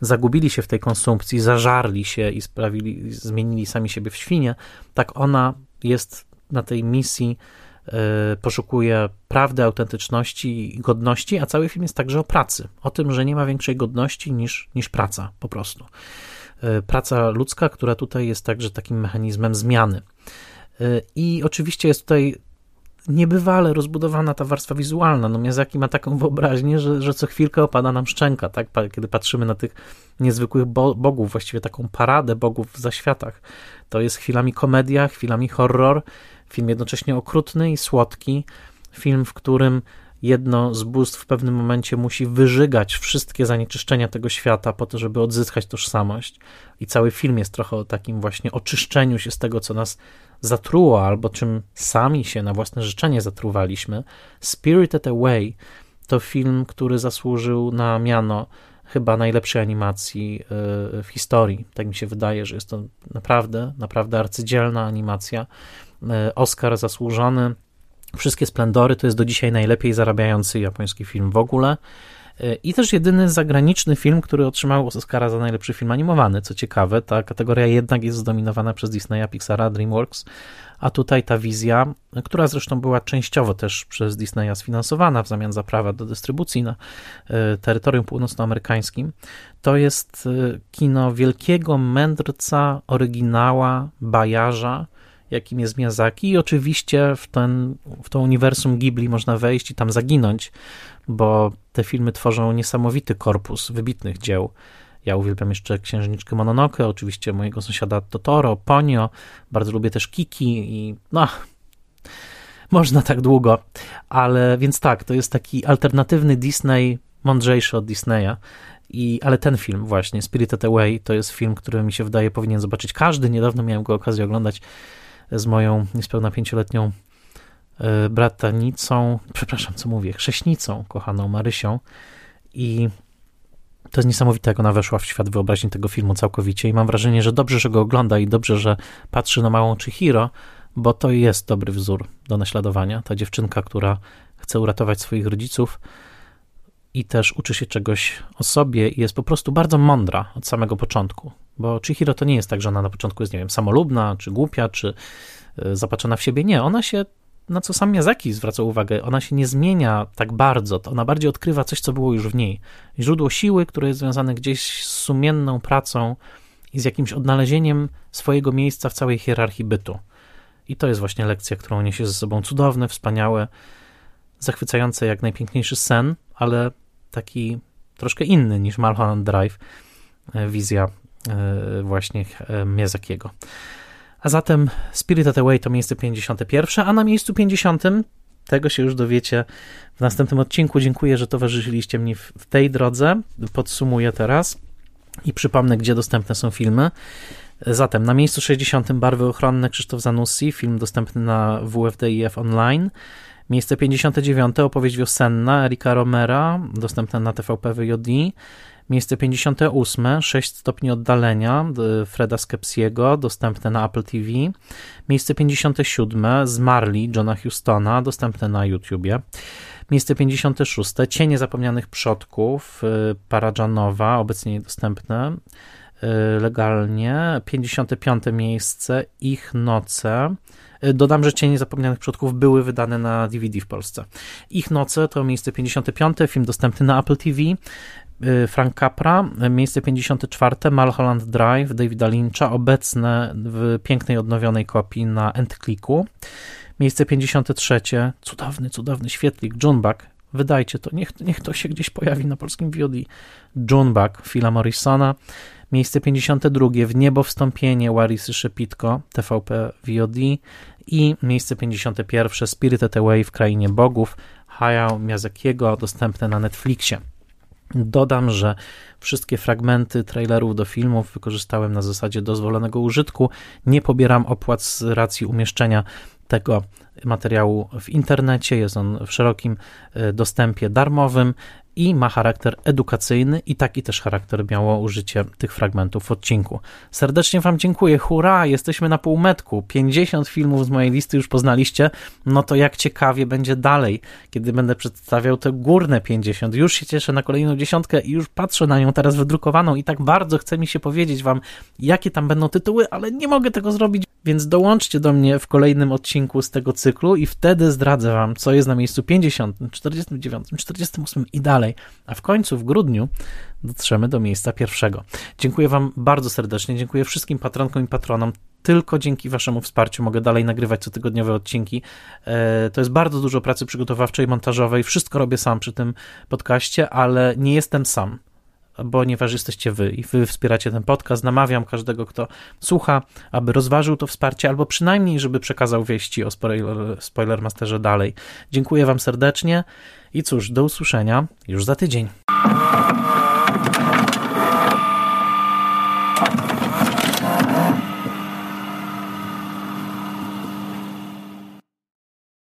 zagubili się w tej konsumpcji, zażarli się i sprawili, zmienili sami siebie w świnie, tak ona jest na tej misji, e, poszukuje prawdy, autentyczności i godności, a cały film jest także o pracy, o tym, że nie ma większej godności niż, niż praca po prostu. Praca ludzka, która tutaj jest także takim mechanizmem zmiany. I oczywiście jest tutaj niebywale rozbudowana ta warstwa wizualna. No Miyazaki ma taką wyobraźnię, że, że co chwilkę opada nam szczęka, tak? Kiedy patrzymy na tych niezwykłych bo bogów, właściwie taką paradę bogów w zaświatach. To jest chwilami komedia, chwilami horror, film jednocześnie okrutny i słodki, film, w którym jedno z bóstw w pewnym momencie musi wyżygać wszystkie zanieczyszczenia tego świata po to, żeby odzyskać tożsamość. I cały film jest trochę o takim właśnie oczyszczeniu się z tego, co nas zatruło, albo czym sami się na własne życzenie zatruwaliśmy. Spirited Away to film, który zasłużył na miano chyba najlepszej animacji y, w historii. Tak mi się wydaje, że jest to naprawdę, naprawdę arcydzielna animacja. Y, Oscar zasłużony. Wszystkie splendory to jest do dzisiaj najlepiej zarabiający japoński film w ogóle. I też jedyny zagraniczny film, który otrzymał Oscara za najlepszy film animowany. Co ciekawe, ta kategoria jednak jest zdominowana przez Disneya, Pixara, DreamWorks, a tutaj ta wizja, która zresztą była częściowo też przez Disneya sfinansowana w zamian za prawa do dystrybucji na e, terytorium północnoamerykańskim, to jest e, kino wielkiego mędrca, oryginała, bajarza, jakim jest Miyazaki i oczywiście w, ten, w to uniwersum Ghibli można wejść i tam zaginąć, bo te filmy tworzą niesamowity korpus wybitnych dzieł. Ja uwielbiam jeszcze Księżniczkę Mononoke, oczywiście mojego sąsiada Totoro, Ponio, bardzo lubię też Kiki i no, *laughs* można tak długo, ale więc tak, to jest taki alternatywny Disney, mądrzejszy od Disneya. I, ale ten film właśnie, Spirited Away, to jest film, który mi się wydaje powinien zobaczyć każdy. Niedawno miałem go okazję oglądać z moją niespełna pięcioletnią bratanicą, przepraszam, co mówię, chrześnicą, kochaną Marysią. I to jest niesamowite, jak ona weszła w świat wyobraźni tego filmu całkowicie. I mam wrażenie, że dobrze, że go ogląda i dobrze, że patrzy na małą Chihiro, bo to jest dobry wzór do naśladowania. Ta dziewczynka, która chce uratować swoich rodziców i też uczy się czegoś o sobie i jest po prostu bardzo mądra od samego początku. Bo Chihiro to nie jest tak, że ona na początku jest, nie wiem, samolubna, czy głupia, czy e, zapatrzona w siebie. Nie, ona się, na co sam Miyazaki zwraca uwagę, ona się nie zmienia tak bardzo, to ona bardziej odkrywa coś, co było już w niej. Źródło siły, które jest związane gdzieś z sumienną pracą i z jakimś odnalezieniem swojego miejsca w całej hierarchii bytu. I to jest właśnie lekcja, którą niesie ze sobą cudowne, wspaniałe, zachwycające jak najpiękniejszy sen, ale taki troszkę inny niż Mulholland Drive, e, wizja e, właśnie e, Miyazakiego. A zatem Spirited Away to miejsce 51, a na miejscu 50 tego się już dowiecie w następnym odcinku. Dziękuję, że towarzyszyliście mi w tej drodze. Podsumuję teraz i przypomnę, gdzie dostępne są filmy. Zatem na miejscu 60 Barwy ochronne Krzysztof Zanussi, film dostępny na WFDIF online. Miejsce 59 opowieść wiosenna Erika Romera, dostępna na TVP VOD. Miejsce 58 6 stopni oddalenia Freda Skepsiego, dostępne na Apple TV. Miejsce 57 Zmarli Johna Hustona, dostępne na YouTubie. Miejsce 56 Cienie zapomnianych przodków y, Paradżanowa, obecnie dostępne y, legalnie. 55 miejsce Ich noce Dodam, że Cienie Zapomnianych Przodków były wydane na DVD w Polsce. Ich Noce to miejsce 55, film dostępny na Apple TV. Y, Frank Capra, miejsce 54, Malholland Drive Davida Lyncha, obecne w pięknej, odnowionej kopii na Endclicku. Miejsce 53, cudowny, cudowny świetlik, Junebug, wydajcie to, niech, niech to się gdzieś pojawi na polskim VOD. Junebug, Phila Morrisona. Miejsce 52 w niebo wstąpienie Warisy Szepitko TVP VOD i miejsce 51 Spirited Away w krainie bogów Hayao Miyazakiego dostępne na Netflixie. Dodam, że wszystkie fragmenty trailerów do filmów wykorzystałem na zasadzie dozwolonego użytku. Nie pobieram opłat z racji umieszczenia tego materiału w internecie. Jest on w szerokim e, dostępie darmowym i ma charakter edukacyjny i taki też charakter miało użycie tych fragmentów w odcinku. Serdecznie Wam dziękuję, hurra, jesteśmy na półmetku, 50 filmów z mojej listy już poznaliście, no to jak ciekawie będzie dalej, kiedy będę przedstawiał te górne 50. Już się cieszę na kolejną dziesiątkę i już patrzę na nią teraz wydrukowaną i tak bardzo chce mi się powiedzieć Wam, jakie tam będą tytuły, ale nie mogę tego zrobić, więc dołączcie do mnie w kolejnym odcinku z tego cyklu i wtedy zdradzę Wam, co jest na miejscu 50, 49, 48 i dalej dalej, a w końcu w grudniu dotrzemy do miejsca pierwszego. Dziękuję Wam bardzo serdecznie, dziękuję wszystkim patronkom i patronom. Tylko dzięki Waszemu wsparciu mogę dalej nagrywać cotygodniowe odcinki. E, to jest bardzo dużo pracy przygotowawczej, montażowej. Wszystko robię sam przy tym podcaście, ale nie jestem sam ponieważ jesteście wy i wy wspieracie ten podcast. Namawiam każdego, kto słucha, aby rozważył to wsparcie, albo przynajmniej, żeby przekazał wieści o spoiler, Spoilermasterze dalej. Dziękuję wam serdecznie i cóż, do usłyszenia już za tydzień.